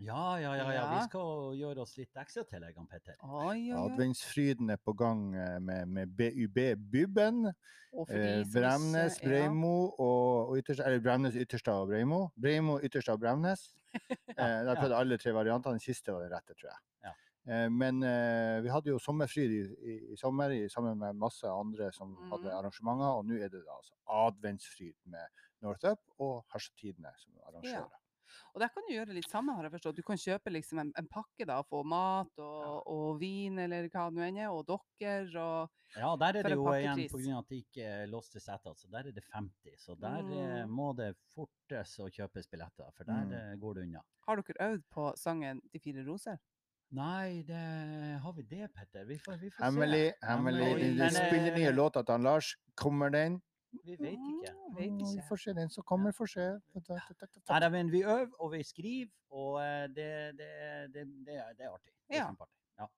Ja, ja, ja, ja. Ja. Vi skal gjøre oss litt ekstra tillegg, han Petter. Oi, ja. Adventsfryden er på gang eh, med, med BUB for Eh, Bremnes, ja. Breimo og, og Ytterstad, eller Bremnes, Ytterstad og Breimo. Breimo, Ytterstad og Bremnes. Eh, jeg prøvde prøvd alle tre variantene. Den siste var den rette, tror jeg. Ja. Eh, men eh, vi hadde jo sommerfri i, i, i sommer sammen med masse andre som hadde Mhm. arrangementer. Og nå er det da altså adventsfryd med North Up og Harstidene som arrangører. Og der kan du gjøre litt samme, har jeg forstått. Du kan kjøpe liksom en, en pakke da, få mat og, og vin eller hva det nå enn er, og dokker og Ja, der er det jo igjen pga. at det ikke er låste seter, så der er det 50. Så der eh, Mm. må det fortes å kjøpes billetter, for der Mm. går det unna. Har dere øvd på sangen De fire roser? Nei, det har vi det, Petter? Vi får, vi får Hemmelig, se. hemmelig. Hemmelig. Men, spiller nye låter til han Lars. Kommer den? Vi vet ikke. Vet ikke. Vi får se. Den som kommer, får se. Nei, men vi øver, og vi skriver, og eh, det, det, det, det, er, det er artig. Det er Ja. kjempeartig. Ja.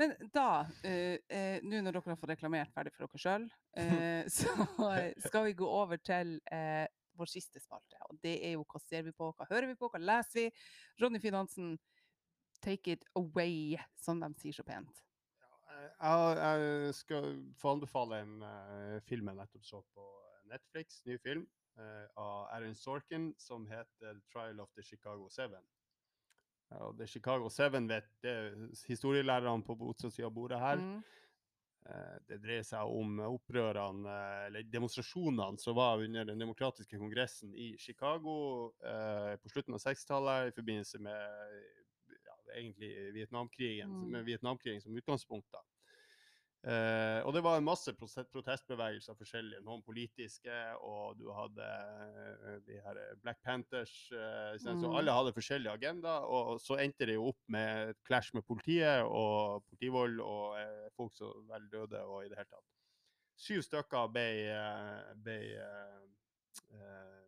Men da, eh, eh, nå når dere har fått reklamert ferdig for dere sjøl, eh, så eh, skal vi gå over til eh, vår siste spalte. Og det er jo hva ser vi på, hva hører vi på, hva leser vi? Ronny Finn Hansen, take it away, som de sier så pent. Jeg, jeg skal få anbefale en uh, film jeg nettopp så på Netflix, ny film uh, av Aaron Sorkin som heter 'Trial of the Chicago Seven'. Ja, og The Chicago Seven vet det er historielærerne på motsatt av bordet her. Mm. Eh, Det dreier seg om opprørene, eh, eller demonstrasjonene som var under den demokratiske kongressen i Chicago eh, på slutten av 60-tallet i forbindelse med egentlig Vietnamkrigen, Mm. med Vietnamkrigen som utgangspunkt. da. Eh, og det var en masse protestbevegelser forskjellige, noen politiske, og du hadde eh, de her Black Panthers. eh, mm. Så alle hadde forskjellige agendaer, og så endte det jo opp med et clash med politiet og politivold og eh, folk som vel døde og i det hele tatt. Syv stykker ble, eh, ble eh,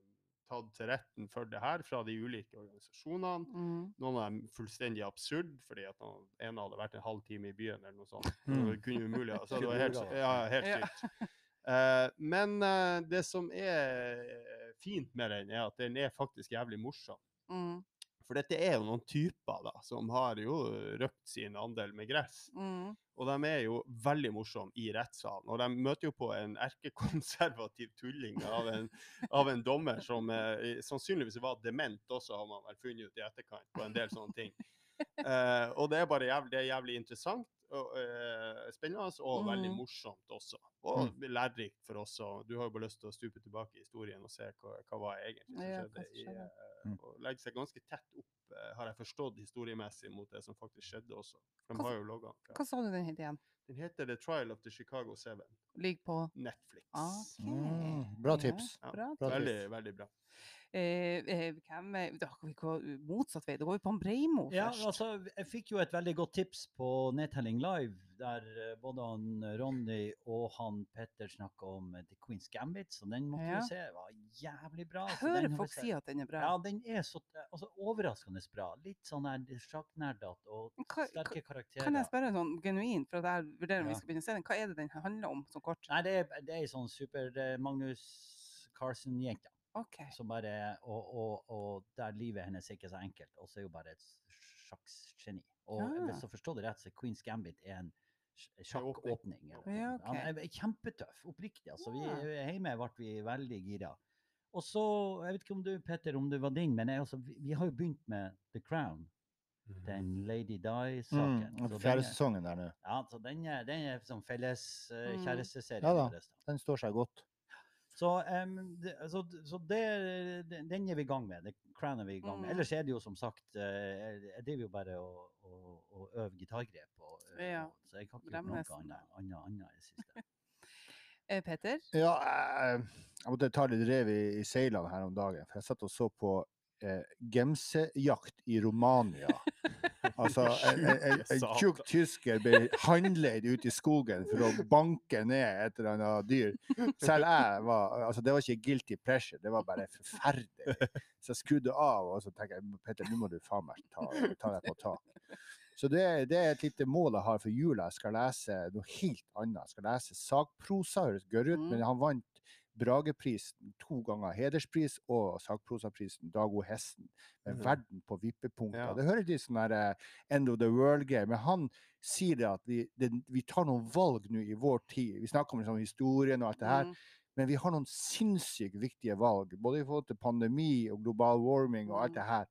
tatt til retten for det her fra de ulike organisasjonene. Mm. Noen av dem fullstendig absurd, fordi at noen, en hadde vært en halv time i byen eller noe sånt. Mm. Det kunne umulig, altså, det var helt, ja, helt Ja. sykt. Eh, men uh, det som er eh, fint med den, er at den er faktisk jævlig morsom. Mm. For dette er jo noen typer da, som har jo røkt sin andel med gress. Mm. Og de er jo veldig morsomme i rettssalen. Og de møter jo på en erkekonservativ tulling av en, av en dommer som eh, sannsynligvis var dement også, har man vel funnet ut i etterkant, på en del sånne ting. Eh, og det er bare jævlig, det er jævlig interessant spennende, og veldig Mhm. morsomt også. Og lærerikt for oss. Og du har jo bare lyst til å stupe tilbake i historien og se hva, hva var egentlig som Ja, skjedde. I, eh, Mm. og legge seg ganske tett opp, eh, har jeg forstått historiemessig, mot det som faktisk skjedde også. De Hva har jo logga den. Hva sa du den het igjen? Den heter The Trial of the Chicago Seven. Ligger på Netflix. Okay. Mm, bra tips. Ja, Bra. Veldig, veldig bra. Eh, eh, hvem er, da kan vi gå motsatt vei. Da går vi på en Breimo Ja, altså, jeg fikk jo et veldig godt tips på Nedtelling Live, der eh, både han Ronny og han Petter snakka om eh, The Queen's Gambit, så den måtte Ja. vi se. Det var jævlig bra. Jeg så den hører folk si at den er bra. Ja, den er så altså, overraskende bra. Litt sånn sjakknerdete og sterke karakterer. Kan jeg spørre sånn genuint, for at jeg vurderer om vi skal begynne å se den, hva er det den handler om, sånn kort? Nei, det er, det er sånn super eh, Magnus Carlsen-jente. OK. Som bare, og, og, og der livet hennes er ikke så enkelt. Og så er hun bare et sjakksgeni. Og Ah. hvis jeg forstår det rett, så er Queen's Gambit er en sjakkåpning. Ja, okay. Han er kjempetøff, oppriktig. Altså, vi, hjemme ble vi veldig gira. Og så, jeg vet ikke om du, Petter, om det var din, men jeg, altså, vi, vi har jo begynt med The Crown. Den Lady Di-saken. Mm, fjerde er- sesongen der nå. Ja, så den er, den er som felles uh, Mm. kjæresteserie. Ja da. Den står seg godt. Så, um, det, så, så det, den er vi i gang med. Det Crown er vi i gang med. Mm. Ellers er det jo som sagt eh, Jeg driver jo bare og, og, og øver gitargrep. Og, Ja, og- så jeg har ikke gjort noe annet, annet, annet i det siste. Eh, Peter? Ja, jeg, jeg måtte ta litt rev i, i seilene her om dagen, for jeg satt og så på eh, gemsejakt i Romania. Altså, en, tjukk tysker ble handleid ut i skogen for å banke ned et eller annet dyr. Selv jeg var Altså, det var ikke guilty pleasure, det var bare forferdelig. Så jeg skrudde av, og så tenkte jeg Petter, nå må du faen meg ta, ta deg på tak. Så det, det er et lite mål jeg har for jula. Jeg skal lese noe helt annet. Jeg skal lese sakprosa, høres gørr ut, Mm. men han vant Brageprisen to ganger. Hederspris og sakprosaprisen. Dago Hesten. Med mm. 'Verden på vippepunkter'. Ja. Det høres litt sånn der eh, End of the World-greier. Men han sier det at vi, det, vi tar noen valg nå i vår tid. Vi snakker om liksom, historien og alt det her. Mm. Men vi har noen sinnssykt viktige valg, både i forhold til pandemi og global warming og alt Mm. det her.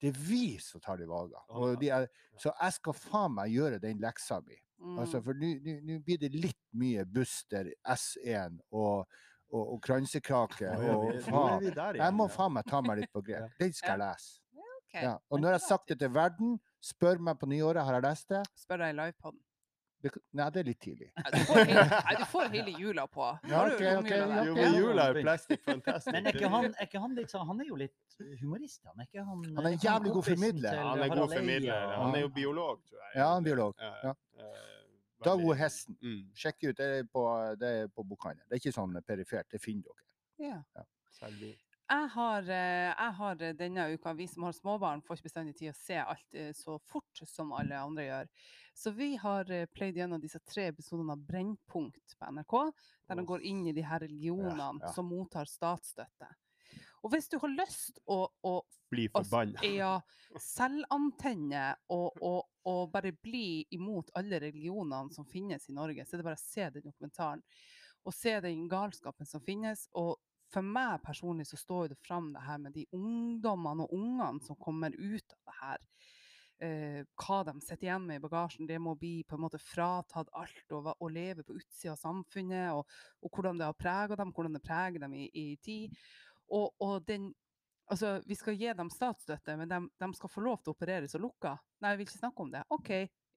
Det er vi som tar de valgene. De er, så jeg skal faen meg gjøre den leksa mi. Mm. Altså, for nå- nå nå blir det litt mye Buster, S1 og, og, og kransekake og faen. Jeg må faen meg ta meg litt på grep. Den skal jeg lese. Ja. Og når jeg har sagt det til verden, spør meg på nyåret, har jeg lest det? Spør deg i livepoden. det? Nei, det er litt tidlig. Nei, Du får hele, nei, du får hele jula på. Ja, okay, okay, Jo, men jula er plastic fantastic. Men er ikke han, er ikke han litt sånn Han er jo litt humorist, han. Er ikke han Han er en jævlig god formidler. Ja, han er god formidler. Han er jo biolog, tror jeg. Ja, han er biolog. Ja, Ja. eh, Dag O. Hesten. Mm, Sjekk ut, det er på, det er på bokhandelen. Det er ikke sånn perifert, det finner dere. Ja. Selvi. Jeg har, eh, jeg har eh, denne uka, vi som har småbarn, får ikke bestandig tid å se alt eh, så fort som alle andre gjør. Så vi har pløyd gjennom disse tre episodene av Brennpunkt på NRK, der de går inn i de her religionene ja. som mottar statsstøtte. Og hvis du har lyst å, å Bli altså, forbanna. ja, selvantenne og, og, og bare bli imot alle religionene som finnes i Norge, så er det bare å se den dokumentaren. Og se den galskapen som finnes. Og for meg personlig så står det fram det her med de ungdommene og ungene som kommer ut av det her. Eh, hva de sitter igjen med i bagasjen. Det må bli på en måte fratatt alt og, og leve på utsida av samfunnet. Og, og hvordan det har prega dem, hvordan det preger dem i, i tid. Og, og den Altså, vi skal gi dem statsstøtte, men de, de skal få lov til å opereres og lukka. Nei, jeg vil ikke snakke om det. OK,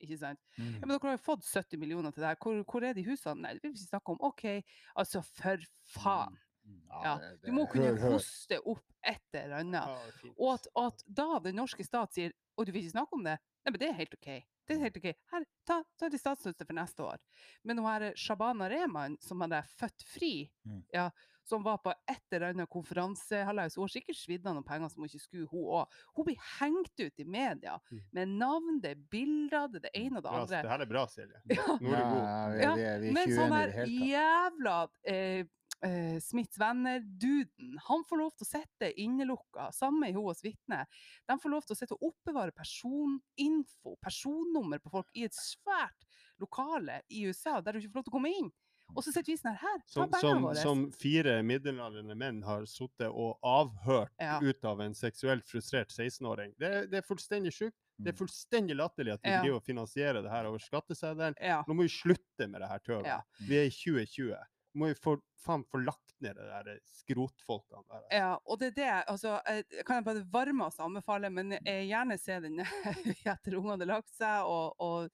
ikke sant. Ja, men dere har jo fått 70 millioner til det her. Hvor, hvor er de husene? Nei, det vil vi ikke snakke om. OK, altså for faen. Mm. Ja, Du må kunne hoste opp et eller annet. Og at, at da den norske stat sier og du vil ikke snakke om det, nei, men det er helt OK. Det er helt ok. Her, ta, ta til statsstøtte for neste år. Men hun her Shabana Rehman, som hadde født fri, Mm. ja, som var på et eller annet konferansehalløys, hun har sikkert svidd av noen penger som hun ikke skulle, hun òg. Hun blir hengt ut i media Mm. med navn, det er bilder, det er det ene og det andre. det her er bra, Silje. Ja. Nå er du god. Ja, vi, vi, vi Men sånn tatt. jævla eh, eh, Smiths venner-duden, han får lov til å sitte innelukka, samme i hennes vitne. De får lov til å sitte og oppbevare personinfo, personnummer på folk i et svært lokale i USA, der du ikke får lov til å komme inn. Og så sitter vi sånn her, ta Som, pengene som, våre. som fire middelaldrende menn har sittet og avhørt Ja. ut av en seksuelt frustrert 16-åring. Det, det er fullstendig sjukt. Det er Mm. fullstendig latterlig at vi Ja. driver og finansierer det her over skatteseddelen. Ja. Nå må vi slutte med det her tøvet. Ja. Vi er i 2020. Nå må vi for, faen få lagt ned det der skrotfolkene der. altså. Ja, og det er det. Altså, jeg kan jeg bare varmest anbefale, men jeg gjerne se den etter ungene har lagt seg, og, og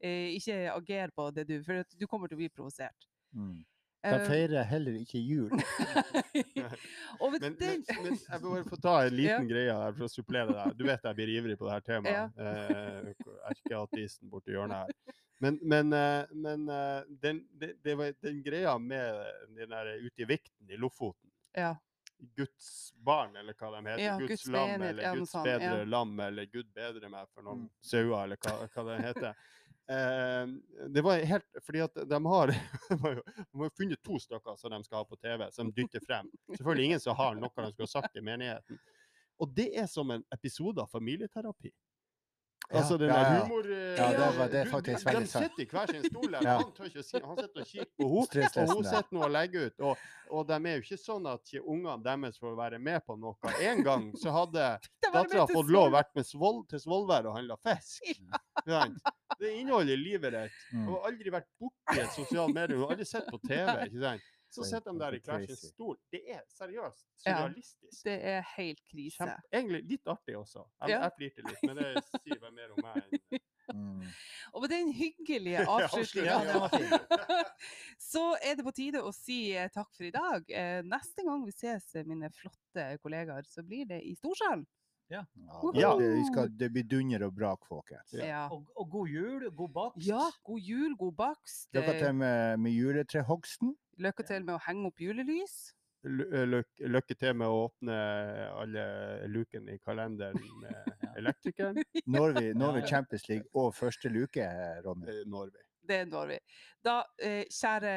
eh, ikke agere på det du For du kommer til å bli provosert. Mm. Eh, De feirer heller ikke jul. og Men, den, men, men jeg vil bare få ta en liten greie her for å supplere deg. Du vet jeg blir ivrig på det her temaet. Eh, Erkeateisten borti hjørnet her. Men, men, eh, men den, den, det, det var den greia med den der ute i vikten i Lofoten ja. Guds barn, eller hva de heter. Ja, Guds, Guds lam, eller Guds bedre ja. lam, eller Gud bedre meg for noen Mm. sauer, eller hva, hva det heter. Eh, det var helt Fordi at de har De har funnet to stykker som de skal ha på TV, som dytter frem. Selvfølgelig ingen som har noe de skulle ha sagt i menigheten. Og det er som en episode av familieterapi. Ja, Altså den ja, der ja. humor... eh, Ja, det var- det faktisk veldig sant. De sitter i hver sin stol der, Ja. han tør ikke si Han sitter og kikker på henne, og hun sitter nå og legger ut. Og, og de er jo ikke sånn at ikke ungene deres får være med på noe. En gang så hadde dattera fått lov vært med Svol til Svolvær og handla fisk. Sant? Det inneholder livet ditt. Mm. Hun har aldri vært borti et sosialt medium, hun har aldri sett på TV. ikke sant? Så er sitter de der i hver sin stol. Det er seriøst Ja. Det er helt krise. Kjempe, egentlig litt artig også. Jeg, Ja. jeg flirte litt, men det sier vel mer om meg enn Mm. Og med den hyggelige avslutningen, avslutninga så er det på tide å si eh, takk for i dag. Eh, Neste gang vi ses, eh, mine flotte kollegaer, så blir det i Storsalen. Ja, Ja. Det, vi skal, det blir dunder og brak, folkens. Ja. Og, og god jul, god bakst. ja, god jul, god bakst. Lykke eh, til med, med juletrehogsten. Lykke til med å henge opp julelys. Ly- Lykke til med å åpne alle lukene i kalenderen med elektrikeren. Når vi, når vi. Champions League og første luke, Ronny. Når vi. Det når vi. Da, kjære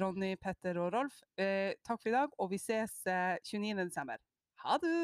Ronny, Petter og Rolf, takk for i dag, og vi ses eh, 29. desember. Ha det!